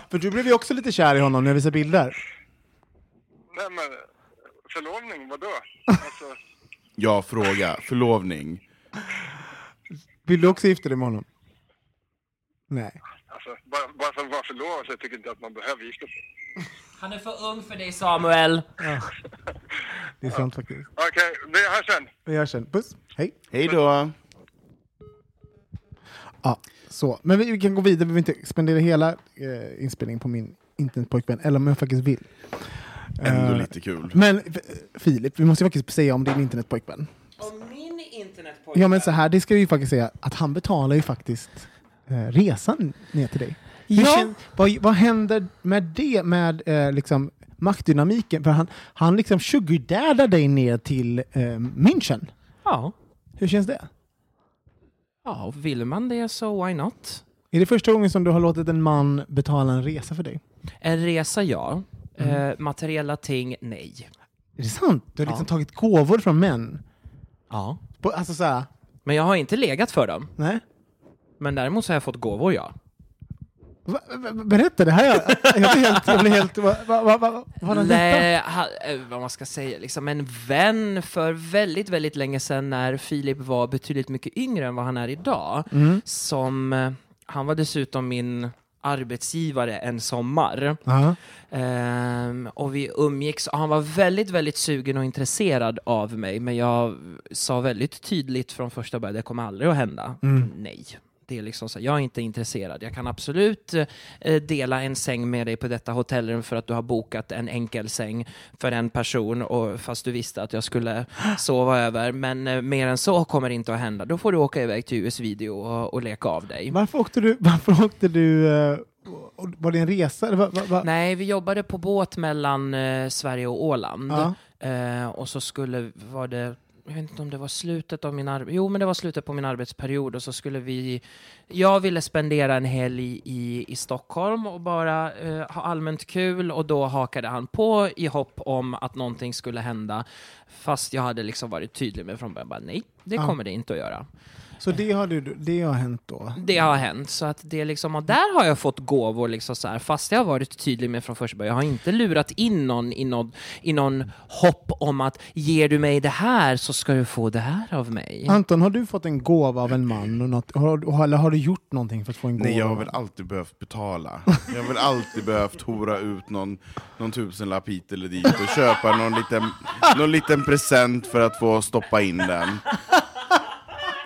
För du blev ju också lite kär i honom när jag visade bilder. Nej, men förlovning, vadå? Alltså, Ja, fråga. Förlovning. Vill du också gifta dig med honom? Nej. alltså bara, bara för att vara förlovad så jag tycker inte att man behöver gifta sig. Han är för ung för dig Samuel. Det är sant faktiskt. Okej, vi hörs sen. Vi hörs sen. Puss. Hej. Hej då! Ja, så. Men vi, vi kan gå vidare. Vi behöver inte spendera hela eh, inspelningen på min internetpojkvän. Eller om jag faktiskt vill. Ändå Eh, lite kul. Men eh, Filip, vi måste ju faktiskt säga om din internetpojkvän. Om min internetpojkvän... Ja men så här, det ska vi ju faktiskt säga att han betalar ju faktiskt eh, resan ner till dig. Ja. kän- vad, vad händer med det, med eh, liksom maktdynamiken? För han, han liksom sugardaddar dig ner till eh, München. Ja. Hur känns det? Ja, vill man det så why not? Är det första gången som du har låtit en man betala en resa för dig? En resa, ja. Mm. Eh, materiella ting, nej. Är det sant? Du har liksom Ja. tagit gåvor från män? Ja. På, alltså såhär, Men jag har inte legat för dem. nej? Men däremot så har jag fått gåvor, ja. Berätta, det här jag, jag blir helt... Jag blir helt va, va, va, va, vad har han vad man ska säga, liksom en vän för väldigt, väldigt länge sedan när Filip var betydligt mycket yngre än vad han är idag. Mm. Som, eh, han var dessutom min arbetsgivare en sommar. Ja. Ehm, och vi umgicks och han var väldigt, väldigt sugen och intresserad av mig. Men jag sa väldigt tydligt från första början, det kommer aldrig att hända. Mm. Nej. Det är liksom så, jag är inte intresserad. Jag kan absolut eh, dela en säng med dig på detta hotellrum för att du har bokat en enkel säng för en person, och, fast du visste att jag skulle sova över. Men eh, mer än så kommer det inte att hända. Då får du åka iväg till US-video och, och leka av dig. Varför åkte du... Varför åkte du eh, var det en resa? Va, va, va? Nej, vi jobbade på båt mellan eh, Sverige och Åland. Ja. Eh, och så skulle, var det, jag vet inte om det var slutet av min ar- Jo, men det var slutet på min arbetsperiod och så skulle vi, jag ville spendera en helg i, i Stockholm och bara eh, ha allmänt kul och då hakade han på i hopp om att någonting skulle hända. Fast jag hade liksom varit tydlig med från början, bara, nej, det Ja. kommer det inte att göra. Så det har, du, det har hänt då? Det har hänt, så att det liksom, och där har jag fått gåvor liksom så här, fast jag har varit tydlig med från första början. Jag har inte lurat in någon i någon, i någon hopp om att ger du mig det här så ska du få det här av mig. Anton, har du fått en gåva av en man? Och något, har, eller har du gjort någonting för att få en gåva? Nej, jag har väl alltid behövt betala. Jag har väl alltid behövt hora ut någon, någon tusenlapp hit eller dit och köpa någon liten, någon liten present för att få stoppa in den.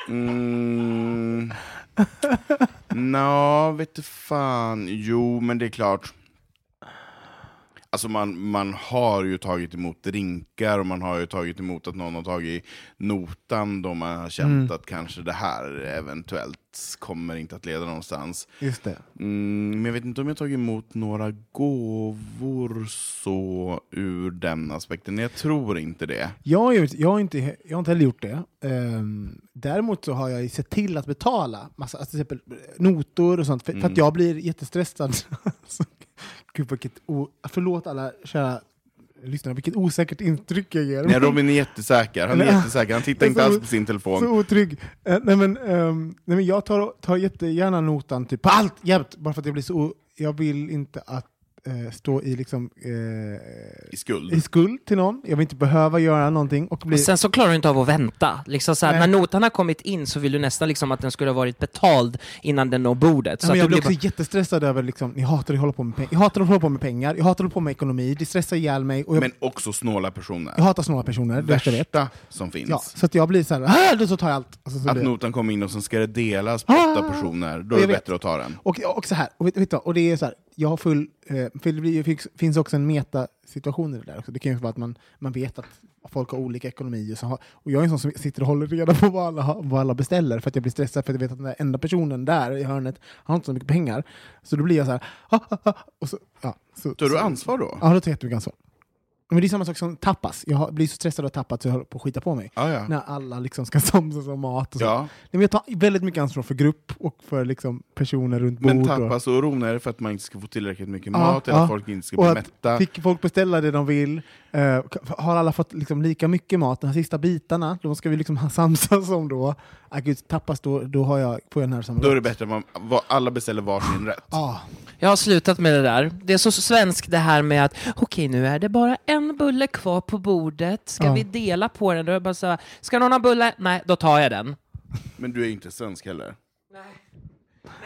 Mm. Nå, vet du fan. Jo, men det är klart. Alltså man, man har ju tagit emot drinkar och man har ju tagit emot att någon har tagit notan då man har känt Mm. att kanske det här eventuellt kommer inte att leda någonstans. Just det. Mm, men jag vet inte om jag tagit emot några gåvor så ur den aspekten. Jag tror inte det. Jag har, ju- jag, har inte, jag har inte heller gjort det. Ehm, däremot så har jag sett till att betala massa, alltså till exempel notor och sånt, för, för Mm. att jag blir jättestressad. Gud, vilket o, förlåt alla kära lyssnare, vilket osäkert intryck jag ger. Nej, Robin är jättesäker. Han är jättesäker. Han tittar inte alls på sin telefon. Så otrygg. Eh, nej, men, ehm, nej, men jag tar, tar jättegärna notan typ, på allt jämt, bara för att jag blir så... Jag vill inte att eh, stå i, liksom, eh, I skuld. i skuld till någon. Jag vill inte behöva göra någonting. Och bli, Och sen så klarar du inte av att vänta. Liksom så här, Nej. när notan har kommit in så vill du nästan liksom att den skulle ha varit betald innan den når bordet. Så att jag blir också jättestressad över, liksom, jag hatar att hålla på med pengar, jag hatar att hålla på med pengar, jag hatar att hålla på med ekonomi, det stressar ihjäl mig. Och jag, Men också snåla personer. jag hatar snåla personer, värsta som finns. Ja, så att jag blir så här, "Ah, då så tar jag allt. Alltså, så Att blir- notan kommer in och sen ska det delas på Ah! åtta personer, då är det bättre att ta den. Och, och så här, och, vet, vet du, vad? och det är så här, jag har full, eh, för det finns- också en metasituation i det där också. Det kan ju vara att man, man vet att folk har olika ekonomier, så har, och jag är en sån som sitter och håller reda på vad alla, vad alla beställer, för att jag blir stressad för att jag vet att den där enda personen där i hörnet har inte så mycket pengar. Så då blir jag så här, ah, ah, ah, och så, ja, så, Tar du ansvar då? Ja, då tar jag jättemycket ansvar. Men det är samma sak som tapas. Jag blir så stressad av tapas så jag håller på att skita på mig. Ja, ja. När alla liksom ska samsas om mat och så. ja. Nej, men jag tar väldigt mycket ansvar för grupp och för liksom personer runt Men bord. och- tapas och oron är det för att man inte ska få tillräckligt mycket Ja, mat, eller att folk inte ska bli att mätta. Fick folk beställa det de vill? Eh, har alla fått liksom lika mycket mat? De här sista bitarna, de ska vi liksom ha samsas om då. Ah, gud, tappas då, då har jag, jag den här som Då är det bättre att man, vad- alla beställer varsin rätt. Ah, Jag har slutat med det där. Det är så svenskt det här med att okej, nu är det bara en bulle kvar på bordet. Ska Ja. vi dela på den? Då är bara så här, ska någon ha bulle? Nej, då tar jag den. Men du är inte svensk heller. Men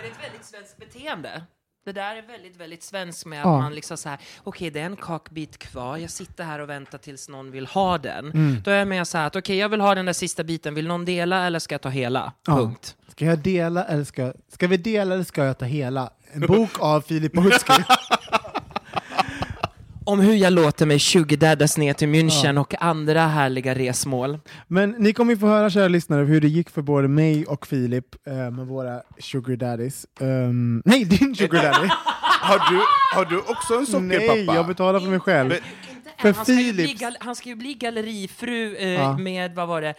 det är ett väldigt svenskt beteende. Det där är väldigt, väldigt svenskt med att Ja. man liksom så här, okej det är en kakbit kvar, jag sitter här och väntar tills någon vill ha den. Mm. Då är jag med så här att okej jag vill ha den där sista biten, vill någon dela eller ska jag ta hela? Ja. Punkt. ska jag dela eller ska, ska vi dela eller ska jag ta hela? En bok av Filip Bohutski. Om hur jag låter mig sugardaddas ner till München och andra härliga resmål. Men ni kommer ju få höra, kära lyssnare, hur det gick för både mig och Filip eh, med våra sugar daddies. Ehm, nej, din sugar daddy! Har du, har du också en sockerpappa? nej, jag betalar för mig själv. Men- För han, ska ju bli han ska ju bli gallerifru eh, Ja. med, vad var det,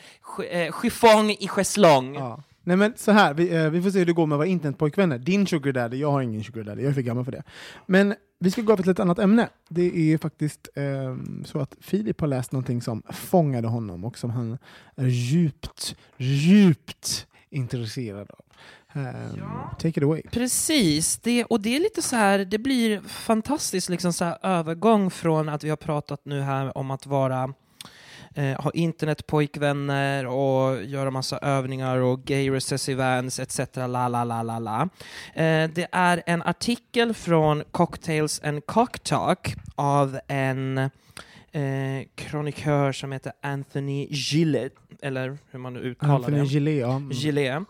eh, chiffong i schäslong. Ja. Nej men så här, vi, eh, vi får se hur det går med våra internetpojkvänner. Din sugar daddy, jag har ingen sugar daddy, jag är för gammal för det. Men vi ska gå över till ett annat ämne. Det är ju faktiskt ehm, så att Filip har läst någonting som fångade honom och som han är djupt, djupt intresserad av. Ehm, Take it away. Precis, det, och det är lite så här, det blir fantastiskt liksom så här övergång från att vi har pratat nu här om att vara eh, ha internetpojkvänner och göra massa övningar och gay recessive events etc. La, la, la, la, la. Eh, det är en artikel från Cocktails and Cocktalk av en eh, kronikör som heter Anthony Gillett, eller hur man nu uttalar Anthony det. Gillet, ja. Mm. Gillet,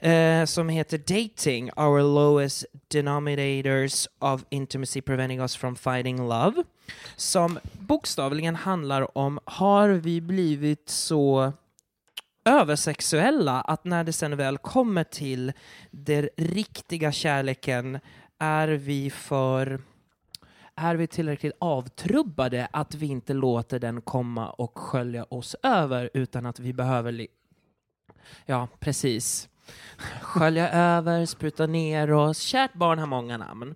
eh, som heter Dating, Our Lowest Denominators of Intimacy Preventing Us from Fighting Love. Som bokstavligen handlar om, har vi blivit så översexuella att när det sen väl kommer till den riktiga kärleken är vi för är vi tillräckligt avtrubbade att vi inte låter den komma och skölja oss över utan att vi behöver li- Ja, precis. Skölja över, spruta ner oss. Kärt barn har många namn.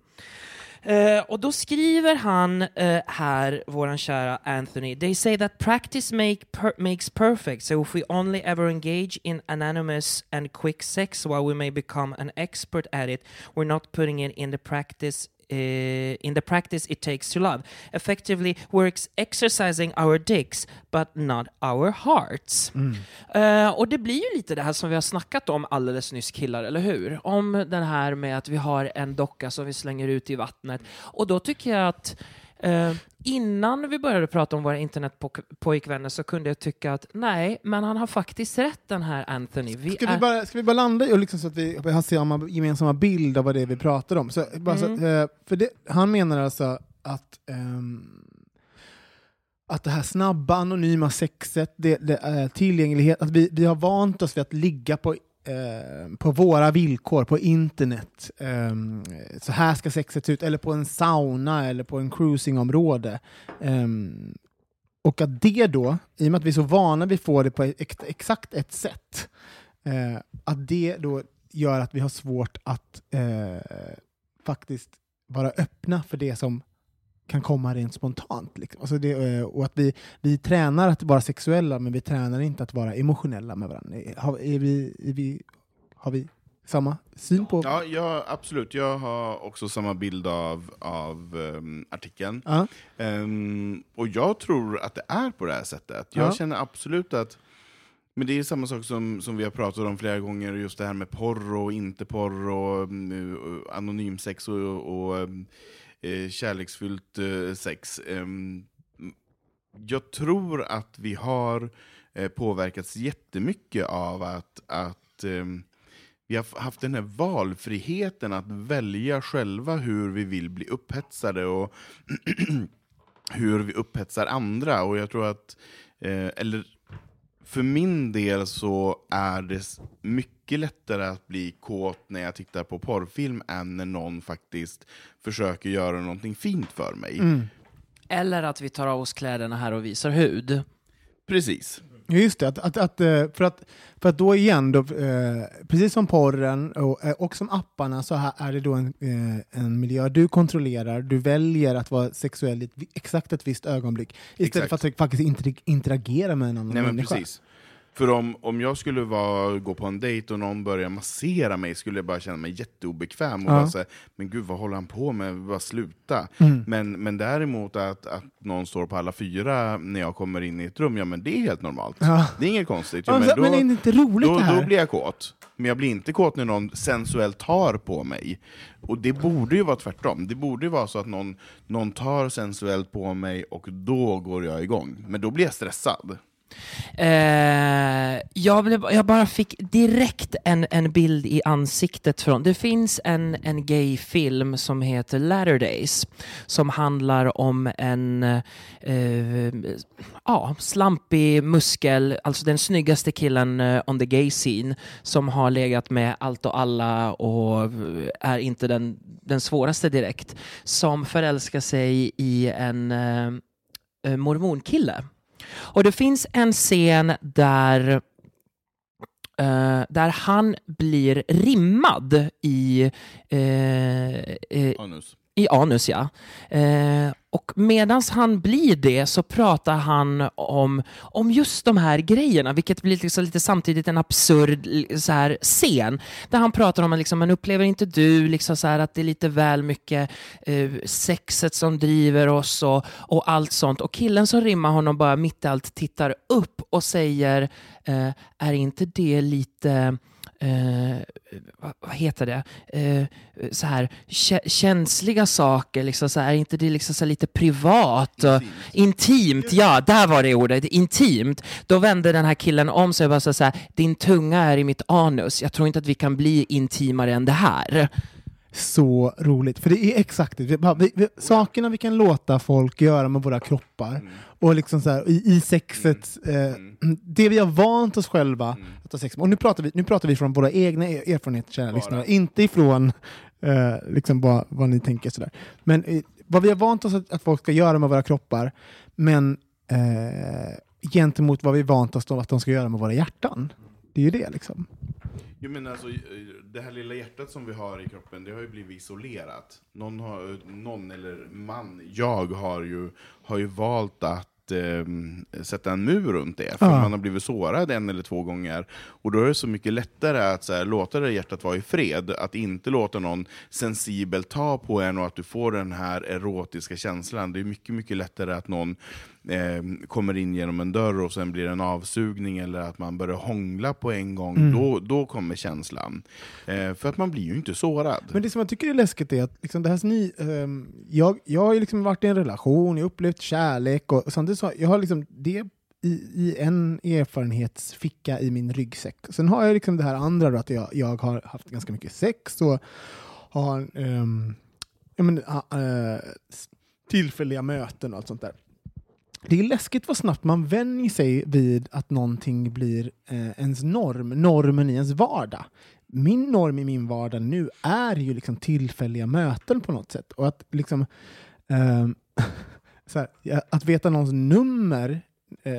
Eh, och då skriver han uh, här, våran kära Anthony, They say that practice make per makes perfect, so if we only ever engage in anonymous and quick sex while we may become an expert at it, we're not putting it in the practice in the practice it takes to love. Effectively, ex- exercising our dicks, but not our hearts. Eh, och det blir ju lite det här som vi har snackat om alldeles nyss killar, eller hur? Om den här med att vi har en docka som vi slänger ut i vattnet. Och då tycker jag att Eh, innan vi började prata om våra internetpojkvänner så kunde jag tycka att nej, men han har faktiskt rätt den här Anthony. Vi Ska, är... vi bara, ska vi bara landa i liksom så att vi har samma gemensamma bild av vad det är vi pratar om? Så, bara så att, Mm. eh, för det, han menar alltså att ehm, att det här snabba, anonyma sexet, det, det är tillgänglighet, att vi, vi har vant oss vid att ligga på, eh, på våra villkor på internet. Ehm, så här ska sexet se ut, eller på en sauna eller på en cruisingområde. Ehm, och att det då, i och med att vi är så vana vid att få det på exakt ett sätt, eh, att det då gör att vi har svårt att eh, faktiskt vara öppna för det som kan komma rent spontant. Liksom. Alltså det, eh, och att vi, vi tränar att vara sexuella, men vi tränar inte att vara emotionella med varandra. Har, är vi, är vi, har vi samma syn på... Ja, ja, absolut. Jag har också samma bild av, av um, artikeln. Ja. Ehm, och jag tror att det är på det här sättet. Jag Ja. känner absolut att men det är samma sak som, som vi har pratat om flera gånger, just det här med porr och inte porr, och mm, eh, anonymsex och, och eh, kärleksfullt eh, sex. Ehm, jag tror att vi har eh, påverkats jättemycket av att, att ehm, vi har haft den här valfriheten att välja själva hur vi vill bli upphetsade och hur vi upphetsar andra. Och jag tror att, eh, eller för min del så är det mycket mycket lättare att bli kåt när jag tittar på porrfilm än när någon faktiskt försöker göra någonting fint för mig. Mm. Eller att vi tar av oss kläderna här och visar hud. Precis. Just det, att, att, att, eh, för, att, för att då igen, då, eh, precis som porren och, eh, och som apparna så här är det då en, eh, en miljö du kontrollerar, du väljer att vara sexuell i exakt ett visst ögonblick istället Exakt. för att faktiskt inter- interagera med en annan Nej människa. precis. För om, om jag skulle vara, gå på en dejt och någon börjar massera mig skulle jag bara känna mig jätteobekväm och Ja. bara säga, men gud vad håller han på med, bara sluta. Mm. Men, men däremot att, att någon står på alla fyra när jag kommer in i ett rum, ja men det är helt normalt. Ja. Det är inget konstigt. Ja, men, men är det inte roligt då, det här? då blir jag kåt. Men jag blir inte kåt när någon sensuellt tar på mig. Och det borde ju vara tvärtom. Det borde ju vara så att någon, någon tar sensuellt på mig och då går jag igång. Men då blir jag stressad. Eh, jag, blev, jag bara fick direkt en, en bild i ansiktet från... Det finns en, en gayfilm som heter Latter Days som handlar om en eh, ja, slampig muskel, alltså den snyggaste killen eh, on the gay scene som har legat med allt och alla och är inte den, den svåraste direkt, som förälskar sig i en eh, eh mormonkille. Och det finns en scen där, Uh, där han blir rimmad i, Uh, uh, Anus i anus. Ja. Eh, och medan han blir det så pratar han om, om just de här grejerna, vilket blir liksom lite samtidigt en absurd liksom så här, scen. Där han pratar om att liksom, men upplever inte du liksom så här, att det är lite väl mycket eh, sexet som driver oss och, och allt sånt. Och killen som rimmar honom bara mitt i allt tittar upp och säger, eh, är inte det lite eh, vad, vad heter det, eh, så här kä- känsliga saker, liksom så här, är inte det liksom så lite privat? Och, intimt, ja, där var det ordet, intimt. Då vände den här killen om sig och bara så här, din tunga är i mitt anus, jag tror inte att vi kan bli intimare än det här. Så roligt, för det är exakt det. Vi, vi, vi, sakerna vi kan låta folk göra med våra kroppar, och liksom så här, i, i sexet, eh, det vi har vant oss själva att ha sex med. Och nu pratar vi, nu pratar vi från våra egna er- erfarenheter, kära lyssnare, inte ifrån eh, liksom vad, vad ni tänker. Sådär. Men eh, vad vi har vant oss att, att folk ska göra med våra kroppar, men eh, gentemot vad vi vant oss att de ska göra med våra hjärtan. Det är ju det liksom. Jo, men alltså, eh, det här lilla hjärtat som vi har i kroppen, det har ju blivit isolerat. Någon, har, någon eller man, jag har ju, har ju valt att eh, sätta en mur runt det, för Ja. man har blivit sårad en eller två gånger. Och då är det så mycket lättare att så här, låta det hjärtat vara i fred, att inte låta någon sensibel ta på en och att du får den här erotiska känslan. Det är mycket, mycket lättare att någon eh, kommer in genom en dörr och sen blir det en avsugning eller att man börjar hångla på en gång, Mm. då, då kommer känslan. Eh, för att man blir ju inte sårad. Men det som jag tycker är läskigt är att liksom det här ny, ehm, jag, jag har ju liksom varit i en relation, jag har upplevt kärlek och samtidigt så jag har liksom det i, i en erfarenhetsficka i min ryggsäck. Sen har jag liksom det här andra då, att jag, jag har haft ganska mycket sex och har um, ja, men, ah, eh, s- tillfälliga möten och allt sånt där. Det är läskigt vad snabbt man vänjer sig vid att någonting blir eh, ens norm, normen i ens vardag. Min norm i min vardag nu är ju liksom tillfälliga möten på något sätt. Och att liksom så här, att veta någons nummer eh,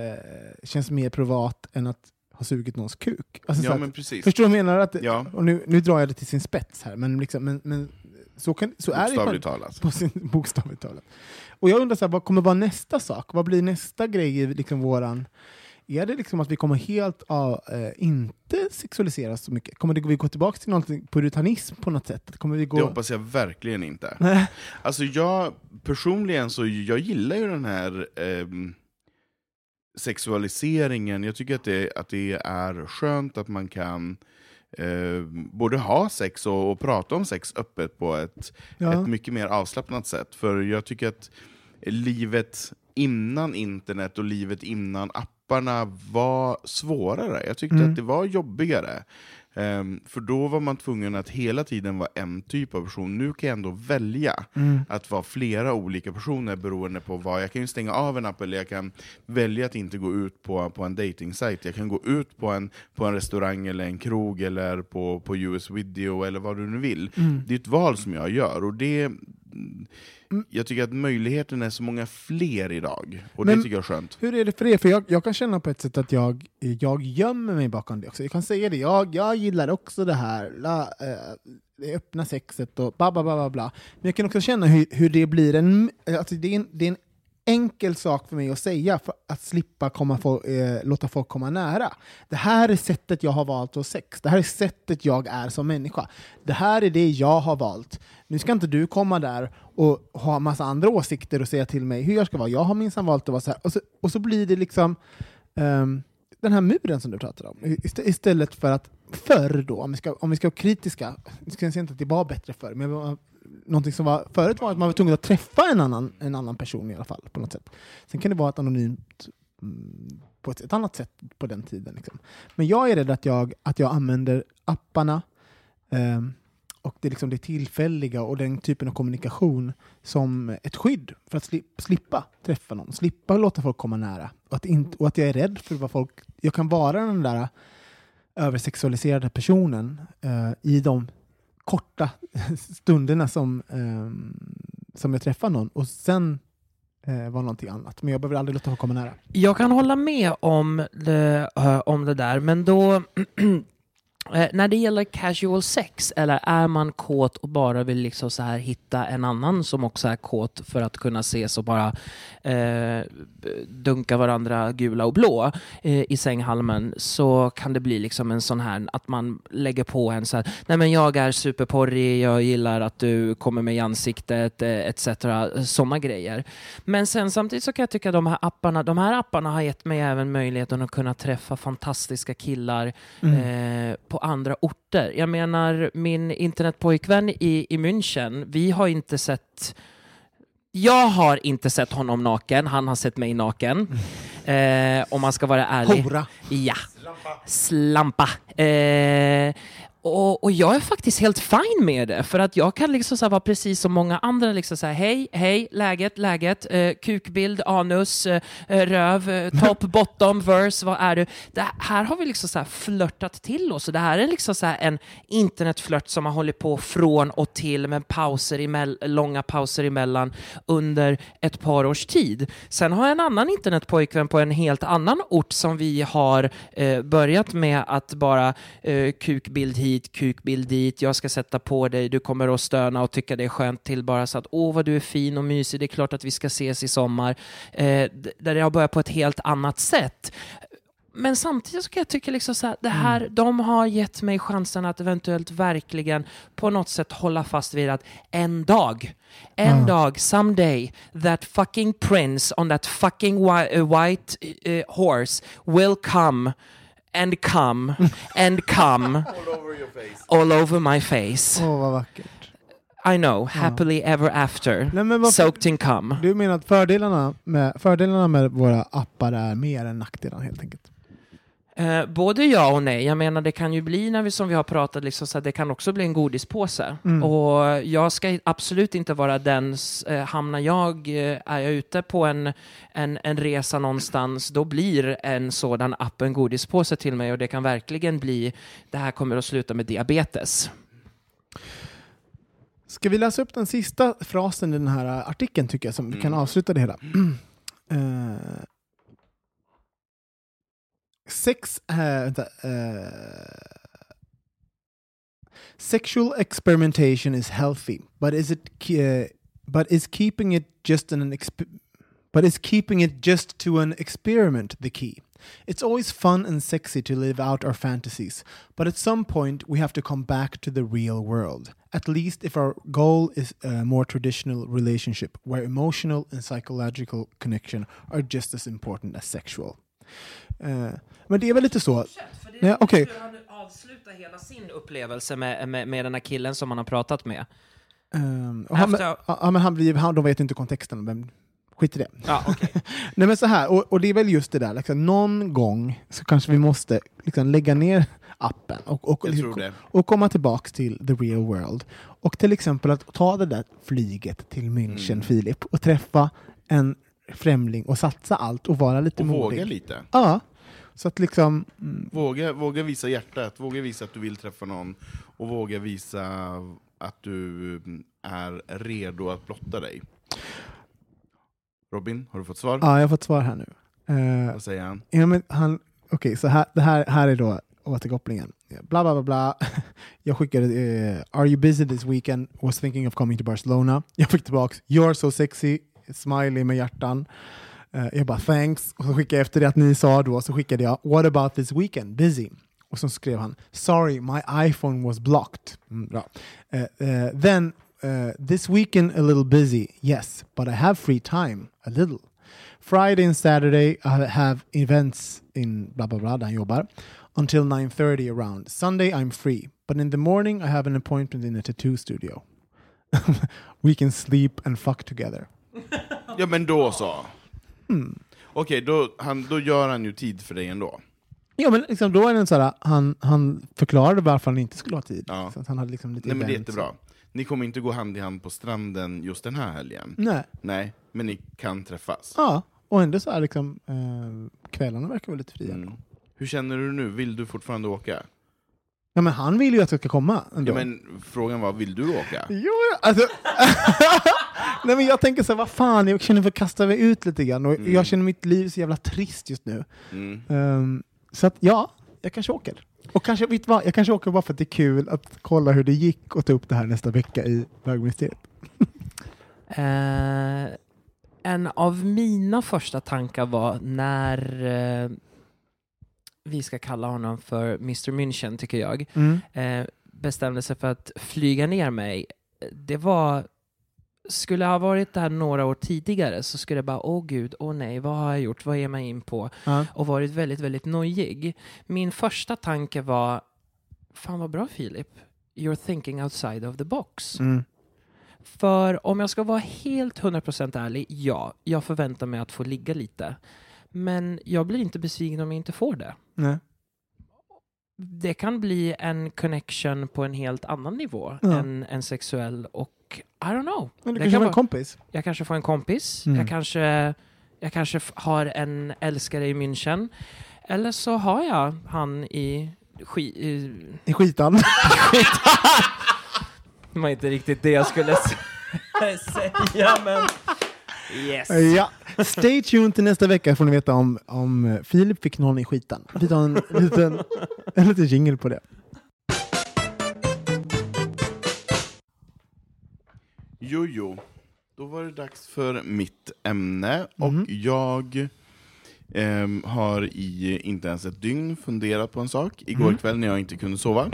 känns mer privat än att ha sugit någons kuk. Alltså, så Ja att-. Förstår du vad jag menar? Att, Ja. och nu, nu drar jag det till sin spets här, men, liksom, men, men så, kan, så är det Bokstavligt på, talat. på sin, bokstavligt talat. Och jag undrar, så här, vad kommer vara nästa sak? Vad blir nästa grej i liksom våran... Är det liksom att vi kommer helt av, eh, inte sexualiseras så mycket? Kommer det, vi gå tillbaka till någonting puritanism på något sätt? Kommer vi gå... Det hoppas jag verkligen inte. Nej. Alltså jag personligen så jag gillar ju den här ehm, sexualiseringen. Jag tycker att det, att det är skönt att man kan eh, både ha sex och, och prata om sex öppet på ett, Ja. ett mycket mer avslappnat sätt. För jag tycker att livet innan internet och livet innan apparna var svårare. Jag tyckte Mm. att det var jobbigare. Ehm, för då var man tvungen att hela tiden vara en typ av person. Nu kan jag ändå välja Mm. att vara flera olika personer beroende på vad. Jag kan ju stänga av en app eller jag kan välja att inte gå ut på, på en dating Jag kan gå ut på en, på en restaurang eller en krog eller på, på US Video eller vad du nu vill. Mm. Det är ett val som jag gör och det jag tycker att möjligheten är så många fler idag, och Men- det tycker jag är skönt. Hur är det för er? För jag, jag kan känna på ett sätt att jag, jag gömmer mig bakom det också. Jag kan säga det, jag, jag gillar också det här, la, eh, det öppna sexet och bla bla bla bla bla. Men jag kan också känna hur, hur det blir en, alltså det är en, det är en enkel sak för mig att säga för att slippa komma få, eh, låta folk komma nära. Det här är sättet jag har valt att ha sex. Det här är sättet jag är som människa. Det här är det jag har valt. Nu ska inte du komma där och ha massa andra åsikter och säga till mig hur jag ska vara. Jag har minsann valt att vara så här. Och så, och så blir det liksom um, den här muren som du pratar om. Ist- Istället för att förr då, om vi ska, om vi ska vara kritiska, jag ska säga inte att det var bättre förr, men någonting som var, förut var att man var tvungen att träffa en annan, en annan person i alla fall. på något sätt. Sen kan det vara ett anonymt mm, på ett, ett annat sätt på den tiden. Liksom. Men jag är rädd att jag, att jag använder apparna ehm, och det, liksom det tillfälliga och den typen av kommunikation som ett skydd för att sli, slippa träffa någon, slippa låta folk komma nära. Och att, inte, och att jag är rädd för vad folk... Jag kan vara den där översexualiserade personen eh, i de korta stunderna som, ehm, som jag träffar någon och sen eh, någonting annat. Men jag behöver aldrig låta folk komma nära. Jag kan hålla med om det, eh, om det där, men då eh, när det gäller casual sex, eller är man kåt och bara vill liksom så här hitta en annan som också är kåt för att kunna ses och bara eh, dunka varandra gula och blå eh, i sänghalmen så kan det bli liksom en sån här att man lägger på en så här, nej men jag är superporrig, jag gillar att du kommer mig i ansiktet, eh, etc. Sådana grejer. Men sen samtidigt så kan jag tycka att de här apparna, de här apparna har gett mig även möjligheten att kunna träffa fantastiska killar eh, på andra orter. Jag menar, min internetpojkvän i, i München, vi har inte sett jag har inte sett honom naken, han har sett mig naken. Eh, om man ska vara ärlig. Hora! Ja. Slampa. Eh, och, och jag är faktiskt helt fine med det, för att jag kan liksom så vara precis som många andra, liksom så här, hej, hej, läget, läget, eh, kukbild, anus, eh, röv, eh, top, bottom, verse, vad är du? Det här har vi liksom så här flörtat till oss, det här är liksom så här en internetflört som har hållit på från och till med pauser emell- långa pauser emellan under ett par års tid. Sen har jag en annan internetpojkvän på en helt annan ort som vi har eh, börjat med att bara eh, kukbild hit, kukbild dit, jag ska sätta på dig, du kommer att stöna och tycka det är skönt till bara så att åh vad du är fin och mysig, det är klart att vi ska ses i sommar. Eh, där jag börjar på ett helt annat sätt. Men samtidigt så kan jag tycka liksom så här, det här, de har gett mig chansen att eventuellt verkligen på något sätt hålla fast vid att en dag, en Ja. dag, someday, that fucking prince on that fucking wi- uh, white uh, horse will come and come and come all over my face. Åh, vad vackert. I know, happily ever after, Nej, men varför- soaked in cum. Du menar att fördelarna med, fördelarna med våra appar är mer än nackdelarna helt enkelt? Eh, både ja och nej. Jag menar, det kan ju bli, när vi, som vi har pratat, liksom, så att det kan också bli en godispåse. Mm. Och jag ska absolut inte vara den, eh, hamnar jag, eh, är jag ute på en, en, en resa någonstans, då blir en sådan app en godispåse till mig och det kan verkligen bli, det här kommer att sluta med diabetes. Ska vi läsa upp den sista frasen i den här artikeln tycker jag, som vi kan Mm. avsluta det hela? Eh, sex... vänta, eh, sexual experimentation is healthy, but is it uh, but is keeping it just in an but is keeping it just to an experiment the key? It's always fun and sexy to live out our fantasies, but at some point we have to come back to the real world. At least if our goal is a more traditional relationship where emotional and psychological connection are just as important as sexual. Eh, men det är väl lite så. Nej, okej. Han avslutar hela sin upplevelse med, med, med den här killen som han har pratat med. och han, men, ja, men han, blir- han, de vet inte kontexten, men skit i det. Ja, okej. Nej men så här, och, och det är väl just det där, liksom, någon gång så kanske vi måste liksom, lägga ner appen och, och, och komma tillbaks till the real world. Och till exempel att ta det där flyget till München, Mm. Filip, och träffa en främling och satsa allt och vara lite Och modig. våga lite. Ja, så att liksom... Mm, Våga, våga visa hjärtat, våga visa att du vill träffa någon och våga visa att du mm, är redo att blotta dig. Robin, har du fått svar? ja, jag har fått svar här nu. Eh, Vad säger han? Ja, men han, okej, så här, det här, här är då återkopplingen. Bla, bla, bla, bla. Jag skickade eh, “Are you busy this weekend? Was thinking of coming to Barcelona”. Jag fick tillbaks “You're so sexy”, smiley med hjärtan. Eh, jag bara “Thanks”. Och så skickade jag efter det att ni sa då, så skickade jag “What about this weekend? Busy?” Och så skrev han “Sorry, my iPhone was blocked”. Mm, bra. Uh, then, uh, “This weekend a little busy, yes, but I have free time, a little”. Friday and Saturday I have events in bla bla bla där han jobbar until 9.30 around. Sunday I'm free, but in the morning I have an appointment in a tattoo studio. We can sleep and fuck together. Ja men då så. Hmm. Okej, då, han, då gör han ju tid för dig ändå. Ja men liksom, då är det sån här, han, han förklarade varför han inte skulle ha tid. Ja. Så att han hade liksom lite Nej men det är jättebra. Ni kommer inte gå hand i hand på stranden just den här helgen. Nej. Nej, men ni kan träffas. Ja, och ändå så här liksom, eh, kvällarna verkar vara lite fria. Mm. Hur känner du nu? Vill du fortfarande åka? Ja men han vill ju att jag ska komma ändå. Ja, men frågan var, vill du åka? Jo, alltså... Nej men jag tänker så här, vad fan, jag känner för att kasta mig ut lite grann och Mm. jag känner mitt liv så jävla trist just nu. Mm. Ehm, så att ja, jag kanske åker. Och kanske, vet vad, jag kanske åker bara för att det är kul att kolla hur det gick och ta upp det här nästa vecka i bögministeriet. Eh, en av mina första tankar var när eh, vi ska kalla honom för Mr München, tycker jag, Mm. eh, bestämde sig för att flyga ner mig. Det var skulle jag ha varit där några år tidigare så skulle jag bara, åh gud, åh nej, vad har jag gjort, vad ger jag mig in på? Ja. Och varit väldigt, väldigt nojig. Min första tanke var, fan vad bra Filip, you're thinking outside of the box. Mm. För om jag ska vara helt 100% ärlig, ja, jag förväntar mig att få ligga lite. Men jag blir inte besviken om jag inte får det. Nej. Det kan bli en connection på en helt annan nivå Ja. än en sexuell och I don't know. Men du Det kanske kan var en kompis? Jag kanske får en kompis, Mm. jag kanske, jag kanske har en älskare i München. Eller så har jag han i ski, i, I skitan? Det var inte riktigt det jag skulle säga, men yes. ja. Stay tuned till nästa vecka får ni veta om, om Filip fick någon i skitan. Vi tar en liten, en liten jingle på det. Jo, jo. Då var det dags för mitt ämne. Mhm. Och jag Ehm, har i inte ens ett dygn funderat på en sak. Igår Mm. kväll när jag inte kunde sova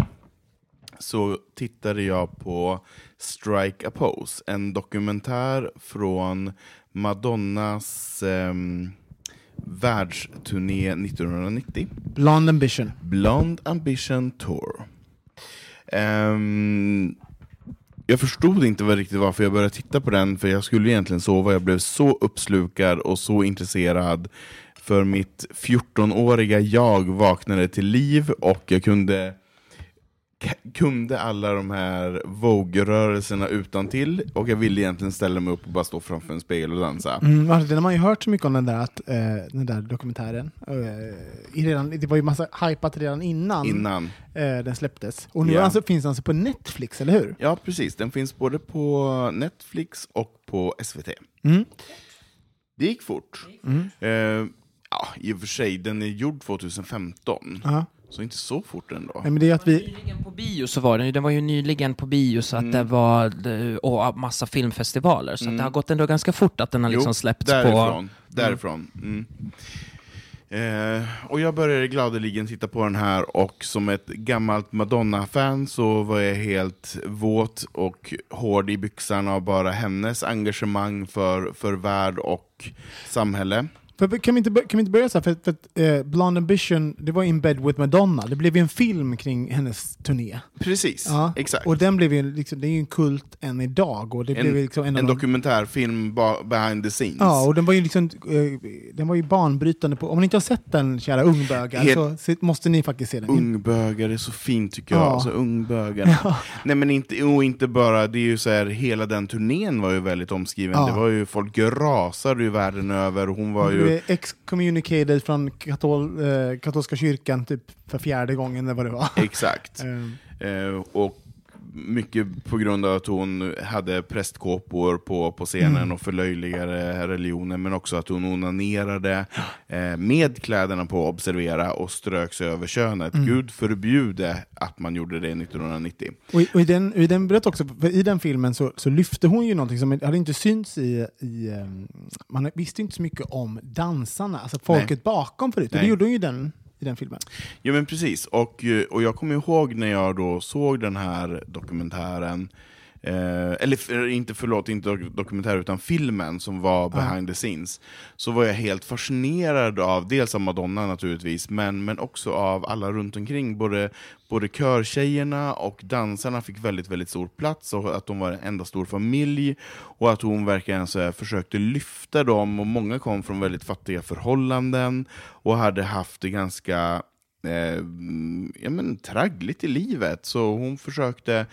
så tittade jag på Strike a Pose, en dokumentär från Madonnas ehm, världsturné 1990. Blonde Ambition. Blonde Ambition Tour. Ehm, jag förstod inte riktigt varför jag började titta på den, för jag skulle egentligen sova. Jag blev så uppslukad och så intresserad. För mitt 14-åriga jag vaknade till liv och jag kunde kunde alla de här Vogue-rörelserna utan till och jag ville egentligen ställa mig upp och bara stå framför en spegel och dansa. Mm, alltså, den har man ju hört så mycket om den där, att, eh, den där dokumentären. Eh, redan, det var ju massa hypat redan innan, Innan. Eh, den släpptes. Och nu Ja. alltså, finns den alltså på Netflix, eller hur? Ja, precis. Den finns både på Netflix och på SVT. Mm. Det gick fort. Mm. Eh, ja, I och för sig, den är gjord 2015, Ja. Så inte så fort ändå. Nej, men det är att vi... Nyligen på bio så var den den var ju nyligen på bio så att Mm. det var, och massa filmfestivaler, så Mm. det har gått ändå ganska fort att den har liksom Jo, släppts därifrån. på... därifrån. Mm. Eh, och jag började gladeligen titta på den här och som ett gammalt Madonna-fan så var jag helt våt och hård i byxan av bara hennes engagemang för, för värld och samhälle. För, kan, vi inte, kan vi inte börja så här? För, för att, eh, Blonde Ambition, det var In Bed With Madonna. Det blev ju en film kring hennes turné. Precis, Ja. exakt. Och den blev ju, liksom, det är ju en kult än idag. Och det En, blev liksom en, en dokumentärfilm behind the scenes. Ja, och den var ju liksom, eh, den var ju banbrytande. På, om ni inte har sett den, kära ungbögar, Helt- så måste ni faktiskt se den. Ungbögar är så fint tycker jag. Ja. Alltså, ungbögar. Nej men inte, och inte bara, det är ju så här, hela den turnén var ju väldigt omskriven. Ja. Det var ju, folk rasade ju världen över. Hon var ju... blev excommunicated från katol, eh, katolska kyrkan typ för fjärde gången eller vad det var. Exakt. Ehm, Eh, och mycket på grund av att hon hade prästkåpor på, på scenen Mm. och förlöjligade religionen, men också att hon onanerade eh, med kläderna på, observera, och ströks över könet. Mm. Gud förbjude att man gjorde det 1990. Och i, och i den, i den berättar också, i den filmen så, så lyfte hon ju någonting som hade inte synts i... i ehm, man visste inte så mycket om dansarna, alltså folket Nej. bakom förut. Och det gjorde hon ju den, i den filmen. Ja men precis, och, eh, och jag kommer ihåg när jag då såg den här dokumentären, eh, eller för, inte förlåt, inte dok- dokumentär utan filmen som var behind the scenes, så var jag helt fascinerad av, dels av Madonna naturligtvis, men, men också av alla runt omkring. Både, både körtjejerna och dansarna fick väldigt, väldigt stor plats, och att de var en enda stor familj, och att hon verkligen så här, försökte lyfta dem, och många kom från väldigt fattiga förhållanden, och hade haft det ganska eh, ja, men, traggligt i livet. Så hon försökte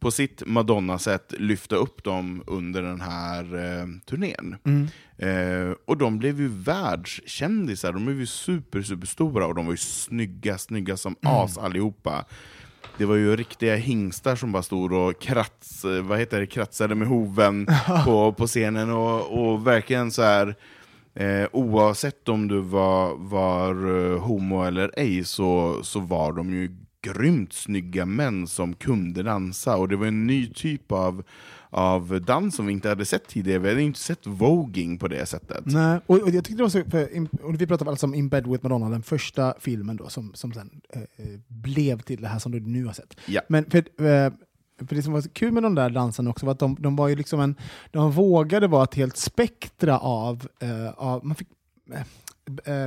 på sitt Madonna-sätt lyfta upp dem under den här eh, turnén. Eh, och de blev ju världskändisar, de blev ju super, super stora och de var ju snygga, snygga som as allihopa. Det var ju riktiga hingstar som bara stod och krats, vad heter det, kratsade med hoven på, på scenen och, och verkligen så här Eh, oavsett om du var, var eh, homo eller ej så, så var de ju grymt snygga män som kunde dansa. Och det var en ny typ av, av dans som vi inte hade sett tidigare. Vi hade inte sett voging på det sättet. Nej, och, och jag tyckte det var så, för, och vi pratade alltså om In Bed With Madonna, den första filmen då, som, som sen eh, blev till det här som du nu har sett. Ja. Men för, eh, för det som var så kul med de där dansarna också var att de, de var ju liksom en, de vågade vara ett helt spektra av, eh, av man fick, eh,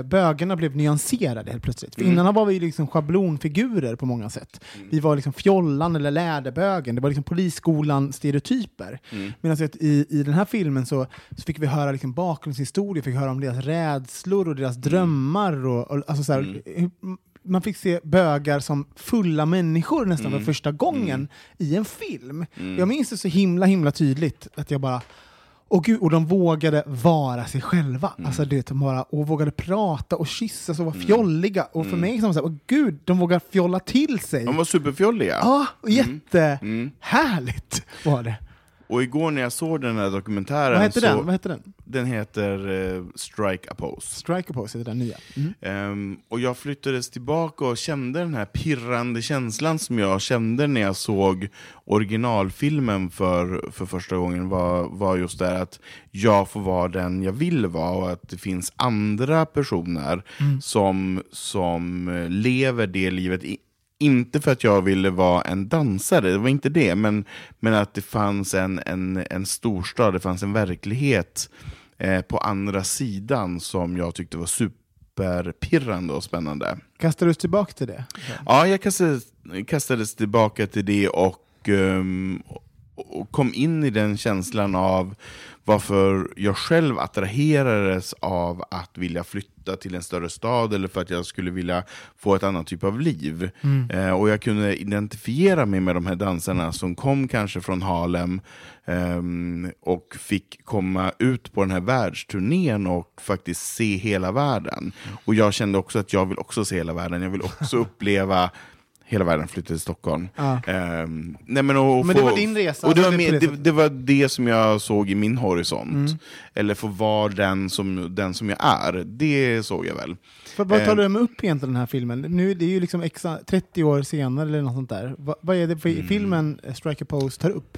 bögarna blev nyanserade helt plötsligt. För Mm. innan var vi liksom schablonfigurer på många sätt. Vi var liksom fjollan eller läderbögen, det var liksom polisskolan-stereotyper. Mm. Medan i, i den här filmen så, så fick vi höra liksom bakgrundshistoria, fick höra om deras rädslor och deras drömmar. Och, och, alltså så här, hur- man fick se bögar som fulla människor nästan för första gången i en film. Jag minns det så himla himla tydligt att jag bara och, gud, och de vågade vara sig själva. Alltså, det, de bara, och vågade prata och kyssas och vara fjolliga. Och för mig som så här, åh gud, de vågar fjolla till sig. De var superfjolliga. Ja, och jättehärligt var det. Och igår när jag såg den här dokumentären Vad hette så... den? Vad hette den? Den heter eh, Strike a Pose. Strike a Pose heter den nya. Mm. Ehm, och jag flyttades tillbaka och kände den här pirrande känslan som jag kände när jag såg originalfilmen för, för första gången var, var just det att jag får vara den jag vill vara och att det finns andra personer som, som eh, lever det livet. Inte för att jag ville vara en dansare, det var inte det, men, men att det fanns en, en, en storstad, det fanns en verklighet eh, på andra sidan som jag tyckte var superpirrande och spännande. Kastades du tillbaka till det? Ja, jag kastades, kastades tillbaka till det och, ehm, och kom in i den känslan av varför jag själv attraherades av att vilja flytta till en större stad eller för att jag skulle vilja få ett annat typ av liv. Eh, och jag kunde identifiera mig med de här dansarna som kom kanske från Harlem ehm, och fick komma ut på den här världsturnén och faktiskt se hela världen. Och jag kände också att jag vill också se hela världen, jag vill också uppleva Hela världen flyttade till Stockholm. Ehm, nej men och Men det få- var din resa, Och det, var med, det det, var det som jag såg i min horisont. Eller få vara den som, den som jag är. Det såg jag väl. För, vad tar Eh. du upp egentligen den här filmen? Nu, är det är ju liksom exa, 30 år senare eller något sånt där. Va, vad är det för Mm. filmen eh, Strike a Pose tar upp?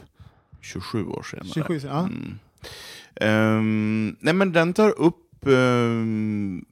27 år senare. 27 sen- ja. Mm. Ehm, nej men den tar upp ehm,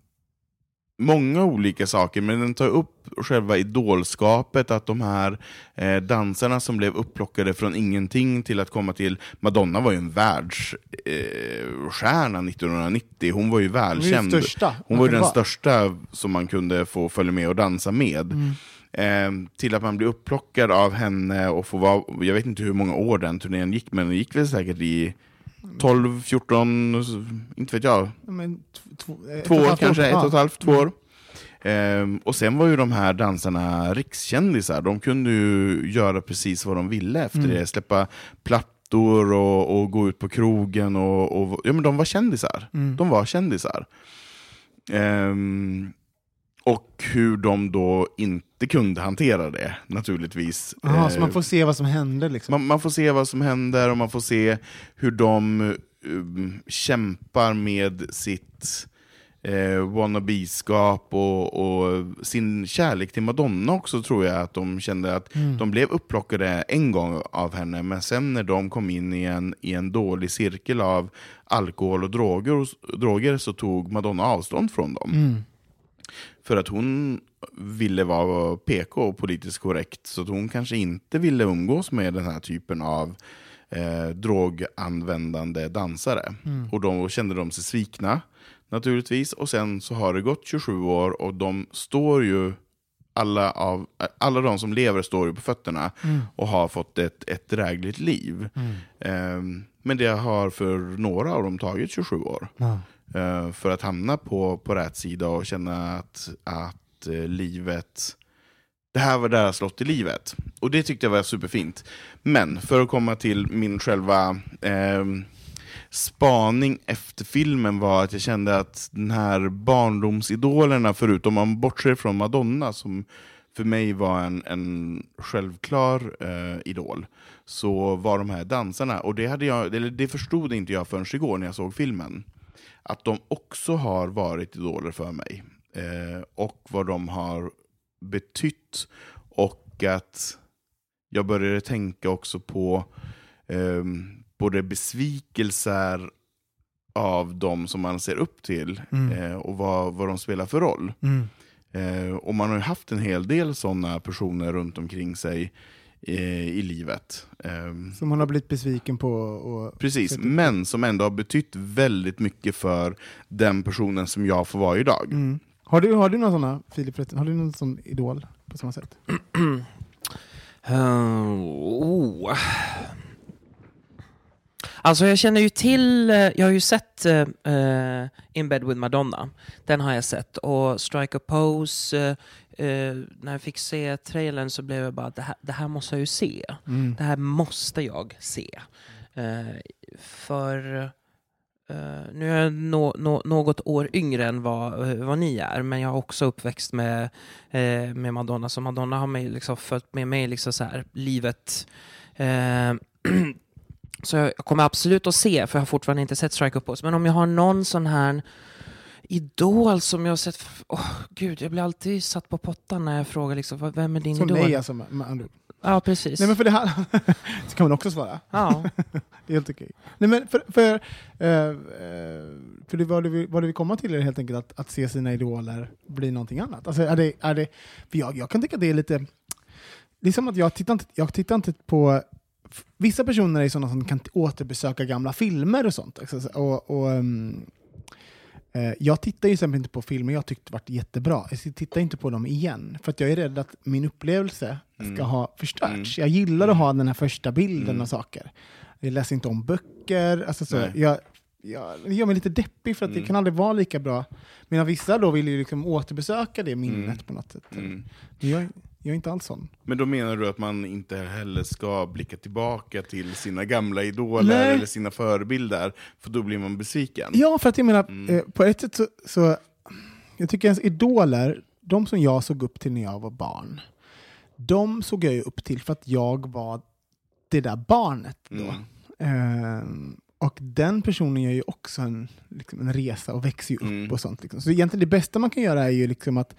många olika saker, men den tar upp själva idolskapet, att de här eh, dansarna som blev upplockade från ingenting till att komma till... Madonna var ju en världsstjärna eh, stjärna 1990, hon var ju Hon välkänd. den största. Hon var den största som man kunde få följa med och dansa med. Mm. Eh, till att man blir upplockad av henne och får vara, jag vet inte hur många år den turnén gick, men den gick väl säkert i 12, 14, inte vet jag, Ja, Men, två, eh, två år kanske, ett och ett halvt, två år. Ehm, och sen var ju de här dansarna rikskändisar, de kunde ju göra precis vad de ville efter Mm. det, släppa plattor och, och gå ut på krogen och, och ja men de var kändisar. Mm. De var kändisar. Ehm, och hur de då inte kunde hantera det, naturligtvis. Aha, så man Eh, får se vad som händer liksom. man, man får se vad som händer och man får se hur de um, kämpar med sitt eh, wannabe-skap och, och sin kärlek till Madonna också tror jag att de kände att Mm. de blev upplockade en gång av henne men sen när de kom in i en, i en dålig cirkel av alkohol och droger, droger så tog Madonna avstånd från dem. Mm. För att hon ville vara PK och politiskt korrekt, så att hon kanske inte ville umgås med den här typen av eh, droganvändande dansare. Och då kände de sig svikna, naturligtvis. Och sen så har det gått 27 år och de står ju, alla, av, alla de som lever står ju på fötterna och har fått ett, ett drägligt liv. Ehm, men det har för några av dem tagit 27 år. Ja. Eh, för att hamna på, på rätt sida och känna att, att eh, livet det här var deras lott i livet. Och det tyckte jag var superfint. Men för att komma till min själva eh, spaning efter filmen var att jag kände att den här barndomsidolerna, förutom man bortser från Madonna, som för mig var en, en självklar eh, idol, så var de här dansarna, och det, hade jag, eller det förstod inte jag förrän igår när jag såg filmen, att de också har varit idoler för mig. Eh, och vad de har betytt. Och att jag började tänka också på eh, både besvikelser av de som man ser upp till Mm. eh, och vad, vad de spelar för roll. Mm. Eh, och man har ju haft en hel del sådana personer runt omkring sig i livet. Eh, Som hon har blivit besviken på. Och Precis, men som ändå har betytt väldigt mycket för den personen som jag får vara idag. Mm. Har, du, har du någon sån här, Filip, har du någon sån idol på samma sätt? Uh, oh. Alltså jag känner ju till, eh, jag har ju sett eh, eh, In Bed With Madonna. Den har jag sett. Och Strike a Pose, eh, eh, när jag fick se trailern så blev jag bara, det här, det här måste jag ju se. Mm. Det här måste jag se. Eh, för eh, nu är jag nå- nå- något år yngre än vad, vad ni är, men jag har också uppväxt med, med Madonna, så Madonna har mig liksom följt med mig liksom så här, livet. Så jag kommer absolut att se, för jag har fortfarande inte sett Strike Up Pose, men om jag har någon sån här idol som jag har sett... Åh, gud, jag blir alltid satt på pottan när jag frågar liksom, vad- vem är din Som idol? nej alltså. med- andra. Ja, precis. Nej men för det här... så kan man också svara. Ja. det är helt okej. Nej men för... för, eh, eh, för det, vad, det, vi- vad det vill komma till är helt enkelt att, att se sina idoler bli någonting annat. Alltså är det, är det, för jag, jag kan tycka att det är lite... Det är som att jag tittar inte, jag tittar inte på... Vissa personer är sådana som kan återbesöka gamla filmer och sånt. Alltså, och, och, ehm, eh, jag tittar ju exempel inte på filmer jag tyckte varit jättebra. Jag tittar inte på dem igen. För att jag är rädd att min upplevelse ska Mm. ha förstörts. Mm. Jag gillar att ha den här första bilden Mm. av saker. Jag läser inte om böcker. Alltså så, Nej. jag, jag, det gör mig lite deppig för att det Mm. kan aldrig vara lika bra. Medan vissa då vill ju liksom återbesöka det minnet Mm. på något sätt. Mm. Jag, jag är inte alls sån. Men då menar du att man inte heller ska blicka tillbaka till sina gamla idoler Nej. eller sina förebilder, för då blir man besviken? Ja, för att jag menar, Mm. eh, på ett sätt så, så jag tycker ens idoler, de som jag såg upp till när jag var barn, de såg jag ju upp till för att jag var det där barnet då. Mm. Ehm, och den personen gör ju också en, liksom en resa och växer ju upp Mm. och sånt. Liksom. Så egentligen det bästa man kan göra är ju liksom att,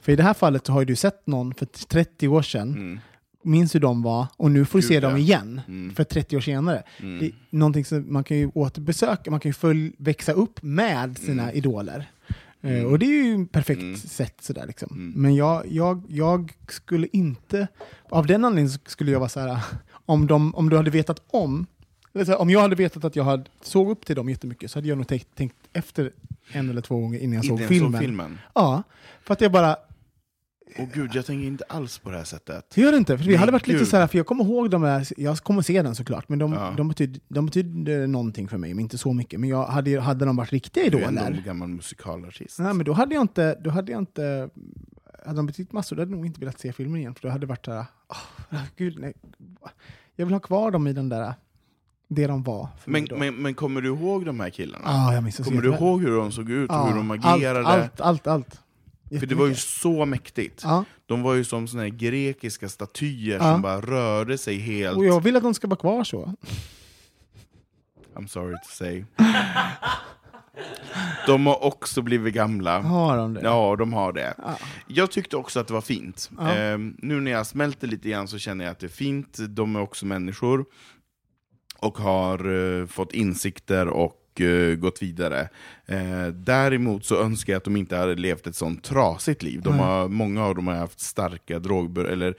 för i det här fallet så har du sett någon för 30 år sedan, Mm. minns hur de var, och nu får du Gud, se ja. dem igen, Mm. för 30 år senare. Mm. Det är någonting som man kan ju återbesöka, man kan ju följ, växa upp med sina Mm. idoler. Mm. och det är ju ett perfekt Mm. sätt sådär liksom. Men jag, jag, jag skulle inte, av den anledningen skulle jag vara så här, om, de, om du hade vetat om, här, om jag hade vetat att jag hade, såg upp till dem jättemycket så hade jag nog tänkt, tänkt efter en eller två gånger innan jag såg filmen. såg filmen? Ja, för att jag bara, Åh gud, jag tänker inte alls på det här sättet. det gör det inte. För vi hade varit lite så här, för jag kommer ihåg de här, jag kommer se den såklart, men de, Ja. de, betydde, de betydde någonting för mig, men inte så mycket. Men jag hade, hade de varit riktiga Du är ändå idoler, en gammal musikalartist. Nej, men då hade jag inte, då hade jag inte, hade de betytt massor, då hade jag nog inte velat se filmen igen, för då hade det varit såhär, oh, gud nej. Jag vill ha kvar dem i den där, det de var. Men, men, men kommer du ihåg de här killarna? Ja, jag minns kommer du ihåg hur de såg ut Ja, hur de agerade? Allt, allt, allt. allt. För det var ju så mäktigt. Ja, De var ju som såna här grekiska statyer Ja. som bara rörde sig helt... och jag vill att de ska vara kvar så. I'm sorry to say. De har också blivit gamla. Har de det? Ja, de har det. Ja. Jag tyckte också att det var fint. Ja. Ehm, nu när jag smälter lite grann så känner jag att det är fint. De är också människor. Och har eh, fått insikter och eh, gått vidare. Eh, däremot så önskar jag att de inte hade levt ett sånt trasigt liv. De har, många av dem har haft starka drogber eller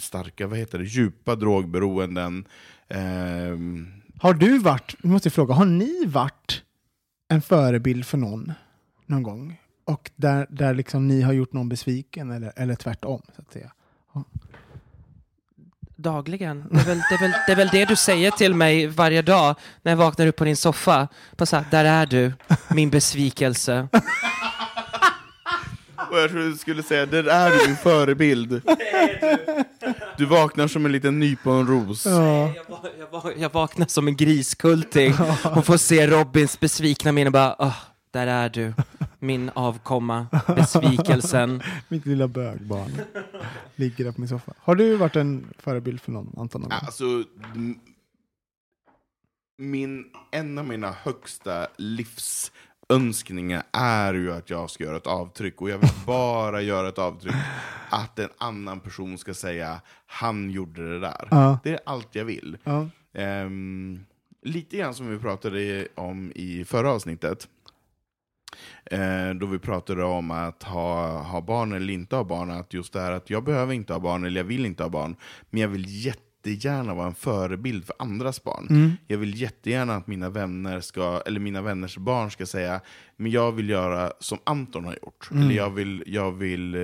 starka, vad heter det, djupa drogberoenden. Ehm, Har du varit, nu måste jag fråga, har ni varit en förebild för någon någon gång? Och där, där liksom ni har gjort någon besviken eller, eller tvärtom? Så att säga. Dagligen. Det är, väl, det, är väl, det är väl det du säger till mig varje dag när jag vaknar upp på din soffa. Bara så här, där är du, min besvikelse. Och jag trodde du skulle säga, det är du min förebild. Du vaknar som en liten nyponros. Ja. Jag, jag, va- jag vaknar som en griskulting och får se Robins besvikna min och bara, "Åh, där är du, min avkomma, besvikelsen. Mitt lilla bögbarn ligger där på min soffa. Har du varit en förebild för någon, Anton? Alltså, min, en av mina högsta livsönskningar är ju att jag ska göra ett avtryck. Och jag vill bara göra ett avtryck att en annan person ska säga han gjorde det där. Ja. Det är allt jag vill. Ja. Ehm, lite grann som vi pratade om i förra avsnittet. Eh, då vi pratade om att ha, ha barn eller inte ha barn. Att just det här att jag behöver inte ha barn eller jag vill inte ha barn. Men jag vill jättegärna vara en förebild för andras barn. Mm. Jag vill jättegärna att mina vänner ska, eller mina vänners barn ska säga men jag vill göra som Anton har gjort. Mm. Eller jag vill, jag vill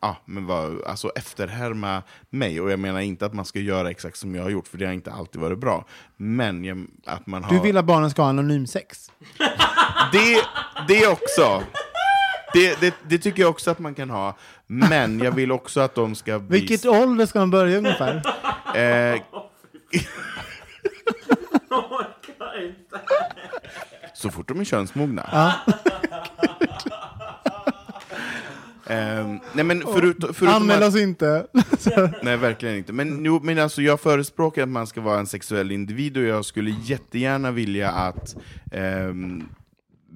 ja, men vad, alltså efterhärma mig. Och jag menar inte att man ska göra exakt som jag har gjort, för det har inte alltid varit bra. Men jag, att man har... Du vill att barnen ska ha anonym sex? Det, det också. Det, det, det tycker jag också att man kan ha. Men jag vill också att de ska bli... Vilket ålder ska de börja ungefär? Eh, så fort de är könsmogna. Ja. Ehm, nej men förut, förutom Anmäl att, oss inte. Nej, verkligen inte. Men, jo, men alltså, jag förespråkar att man ska vara en sexuell individ och jag skulle jättegärna vilja att ehm,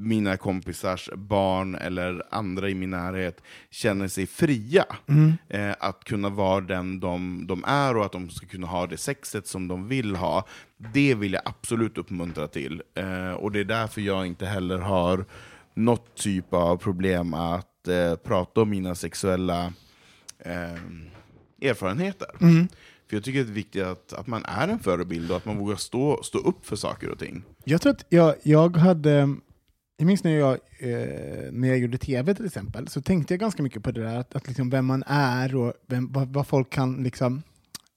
mina kompisars barn eller andra i min närhet känner sig fria. Mm. Eh, att kunna vara den de, de är och att de ska kunna ha det sexet som de vill ha. Det vill jag absolut uppmuntra till. Eh, och det är därför jag inte heller har något typ av problem att eh, prata om mina sexuella eh, erfarenheter. Mm. För jag tycker det är viktigt att, att man är en förebild och att man vågar stå, stå upp för saker och ting. Jag tror att jag, jag hade, jag minns när jag, eh, när jag gjorde tv till exempel, så tänkte jag ganska mycket på det där, att, att liksom vem man är och vem, vad, vad folk kan liksom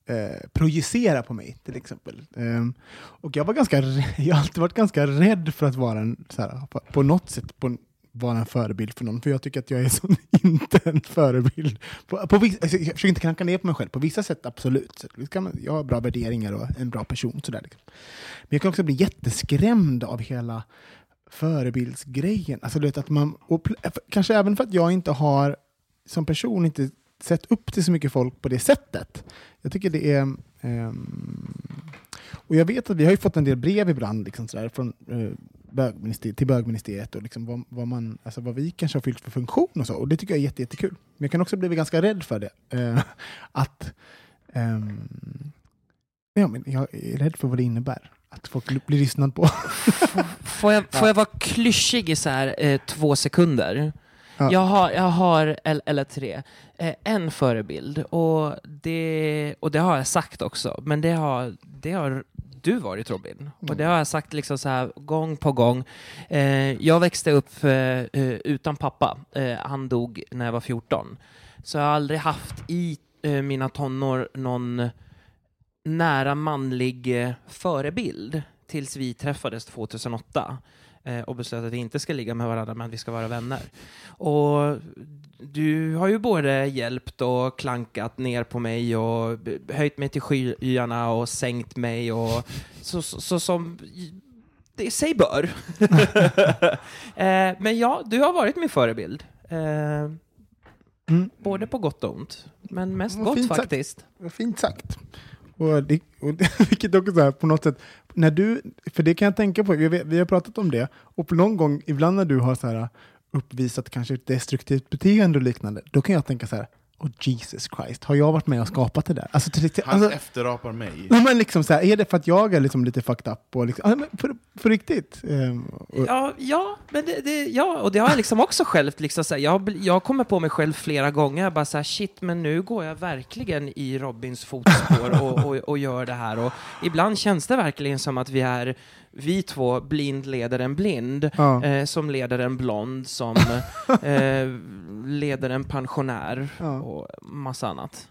eh, projicera på mig till exempel. Eh, och jag var ganska, jag har alltid varit ganska rädd för att vara en, så här, på, på något sätt, på, vara en förebild för någon, för jag tycker att jag är så inte en förebild. På, på vissa, alltså, jag försöker inte klanka ner på mig själv, på vissa sätt absolut. Så, man, jag har bra värderingar och en bra person. Sådär, liksom. Men jag kan också bli jätteskrämd av hela förebildsgrejen. Alltså, du vet, att man, och kanske även för att jag inte har som person inte sett upp till så mycket folk på det sättet. Jag tycker det är... Um, och jag vet att vi har ju fått en del brev ibland liksom sådär, från eh, uh, bögministeriet, till bögministeriet och liksom vad, vad, man, alltså vad vi kanske har fyllt för funktion och så. Och det tycker jag är jätte, jättekul. Men jag kan också bli ganska rädd för det. Uh, att... Um, ja, men jag är rädd för vad det innebär. Att folk blir lyssnad på. Får jag, får jag vara klyschig i så här, eh, två sekunder? Ja. Jag har, jag har el- eller tre, eh, en förebild och det, och det har jag sagt också, men det har, det har du varit Robin. Och det har jag sagt liksom så här gång på gång. Eh, jag växte upp eh, eh, utan pappa. Eh, han dog när jag var 14. Så jag har aldrig haft i eh, mina tonår någon nära manlig eh, förebild tills vi träffades 2008 eh, och beslöt att vi inte ska ligga med varandra men att vi ska vara vänner. Och du har ju både hjälpt och klankat ner på mig och höjt mig till skyarna och sänkt mig och så, så, så som det sig bör. eh, men ja, du har varit min förebild. Mm. både på gott och ont. Men mest gott fint sagt. faktiskt. Fint sagt. Och det, och det, vilket också så här, på något sätt, när du, för det kan jag tänka på, vi, vi vi har pratat om det, och på någon gång, ibland när du har så här, uppvisat kanske ett destruktivt beteende och liknande, då kan jag tänka så här, oh Jesus Christ, har jag varit med och skapat det där? Alltså, till, till, Han alltså, efterapar mig. men liksom så här, är det för att jag är liksom lite fucked up? Och liksom, på, på riktigt. Ehm, och, Ja, ja, men det, det, ja, och det har jag liksom också själv, liksom så här, jag, jag kommer på mig själv flera gånger, bara så här, shit, men nu går jag verkligen i Robins fotspår och, och, och gör det här. Och ibland känns det verkligen som att vi är, vi två, blind leder en blind, Ja. eh, som leder en blond, som eh, leder en pensionär Ja. och massa annat.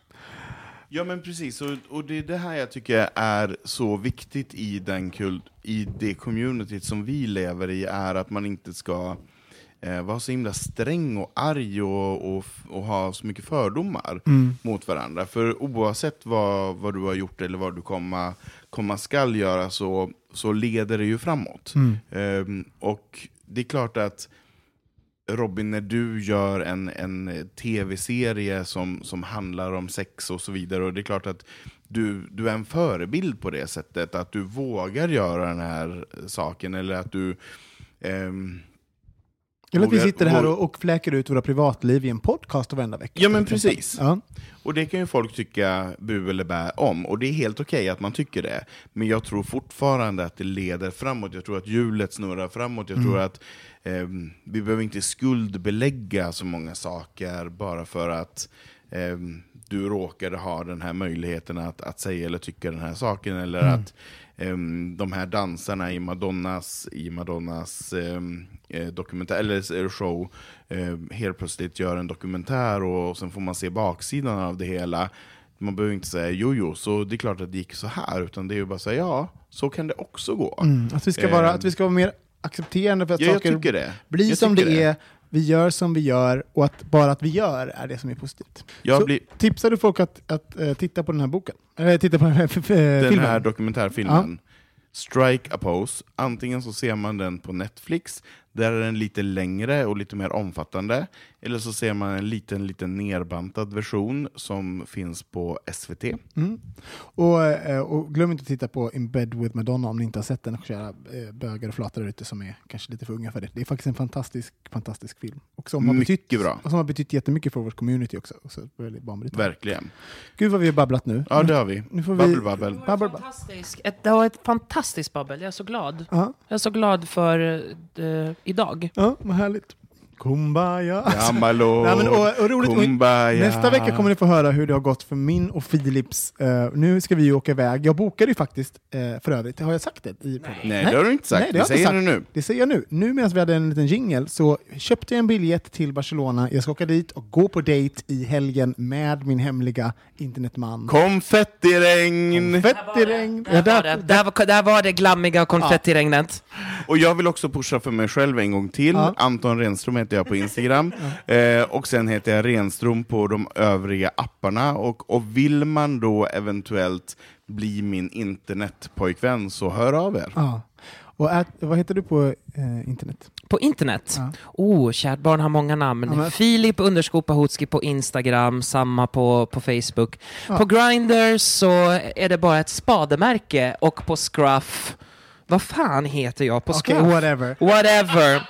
Ja men precis, och, och det är det här jag tycker är så viktigt i, den kult, i det communityt som vi lever i, är att man inte ska eh, vara så himla sträng och arg och, och, och ha så mycket fördomar Mm. mot varandra. För oavsett vad, vad du har gjort eller vad du komma, komma skall göra så, så leder det ju framåt. Mm. Ehm, och det är klart att Robin, när du gör en, en tv-serie som, som handlar om sex och så vidare, och det är klart att du, du är en förebild på det sättet, att du vågar göra den här saken, eller att du... ehm, Eller att vi sitter här och, och fläker ut våra privatliv i en podcast varenda vecka. Ja, men precis. Ja. Och det kan ju folk tycka bu eller bä om, och det är helt okej att man tycker det. Men jag tror fortfarande att det leder framåt, jag tror att hjulet snurrar framåt, jag tror att ehm, vi behöver inte skuldbelägga så många saker bara för att ehm, du råkade ha den här möjligheten att, att säga eller tycka den här saken, eller att ehm, de här dansarna i Madonnas, i Madonnas ehm, eh, dokumentär, eller eh, show eh, helt plötsligt gör en dokumentär och sen får man se baksidan av det hela. Man behöver inte säga jo, jo, så det är klart att det gick så här, utan det är ju bara att säga ja, så kan det också gå. Mm. Att, vi ska vara, Ehm. att vi ska vara mer accepterande för att Ja, saker blir Jag som det, är, vi gör som vi gör, och att bara att vi gör är det som är positivt. Jag Så blir, Tipsar du folk att, att eh, titta på den här boken? Eller titta på den här f- den filmen? här dokumentärfilmen, Strike a pose, antingen så ser man den på Netflix, Där är den lite längre och lite mer omfattande. Eller så ser man en liten, liten nerbantad version som finns på SVT. Mm. Och, eh, och glöm inte att titta på In Bed with Madonna om ni inte har sett den, kära eh, bögar och flator där ute som är kanske lite för unga för det. Det är faktiskt en fantastisk, fantastisk film. Och som har Mycket betytt, bra. Och som har betytt jättemycket för vårt community också. Och så väldigt. Verkligen. Gud vad vi har babblat nu. Ja, det har vi. Nu får vi- Babbel, babbel. Babbel, babbel. Fantastisk. Ett, det var ett fantastiskt babbel. Jag är så glad. Ja, Jag är så glad för eh, idag. ja, vad härligt. Kumbaya. Ja, my lord. Nej, men, och, och roligt, och Kumbaya. nästa vecka kommer ni få höra hur det har gått för min och Philips. eh, nu ska vi ju åka iväg. Jag bokade ju faktiskt, uh, för övrigt, har jag sagt det? I podden? Nej, det har du inte sagt. Nej, det inte säger sagt. du nu. Det säger jag nu. Nu medan vi hade en liten jingle så köpte jag en biljett till Barcelona. Jag ska åka dit och gå på dejt i helgen med min hemliga internetman. Konfettiregn! Konfettiregn. Där, Ja, var det. Där, var, där var det glammiga konfettiregnet. Och jag vill också pusha för mig själv en gång till. Ja. Anton Renström heter jag på Instagram. Eh, och sen heter jag Renström på de övriga apparna. Och, och vill man då eventuellt bli min internetpojkvän så hör av er. Ja. Och ät, vad heter du på eh, internet? På internet? Ja. Oh, kärt barn har många namn. Ja, men- Filip underskop Pahutski på Instagram, samma på, på Facebook. Ja. På Grindr så är det bara ett spademärke och på Scruff, vad fan heter jag på Okej, Scruff? whatever. Whatever.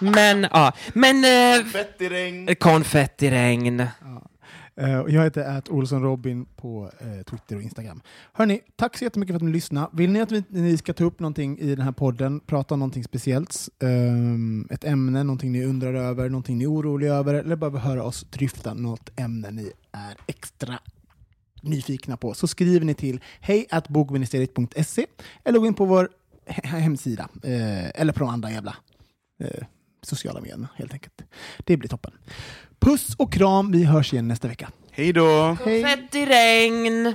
Men, ja. Men... Eh, Konfettiregn! konfettiregn. Eh, och jag heter att Olsson Robin på eh, Twitter och Instagram. Hörni, tack så jättemycket för att ni lyssnade. Vill ni att vi, ni ska ta upp någonting i den här podden, prata om någonting speciellt, ehm, ett ämne, någonting ni undrar över, någonting ni är oroliga över, eller bara höra oss dryfta något ämne ni är extra nyfikna på, så skriver ni till hej bogministeriet.se eller gå in på vår he- hemsida, eh, eller på de andra jävla eh, sociala medierna helt enkelt. Det blir toppen. Puss och kram, vi hörs igen nästa vecka. Hej då! Hej! Konfettiregn.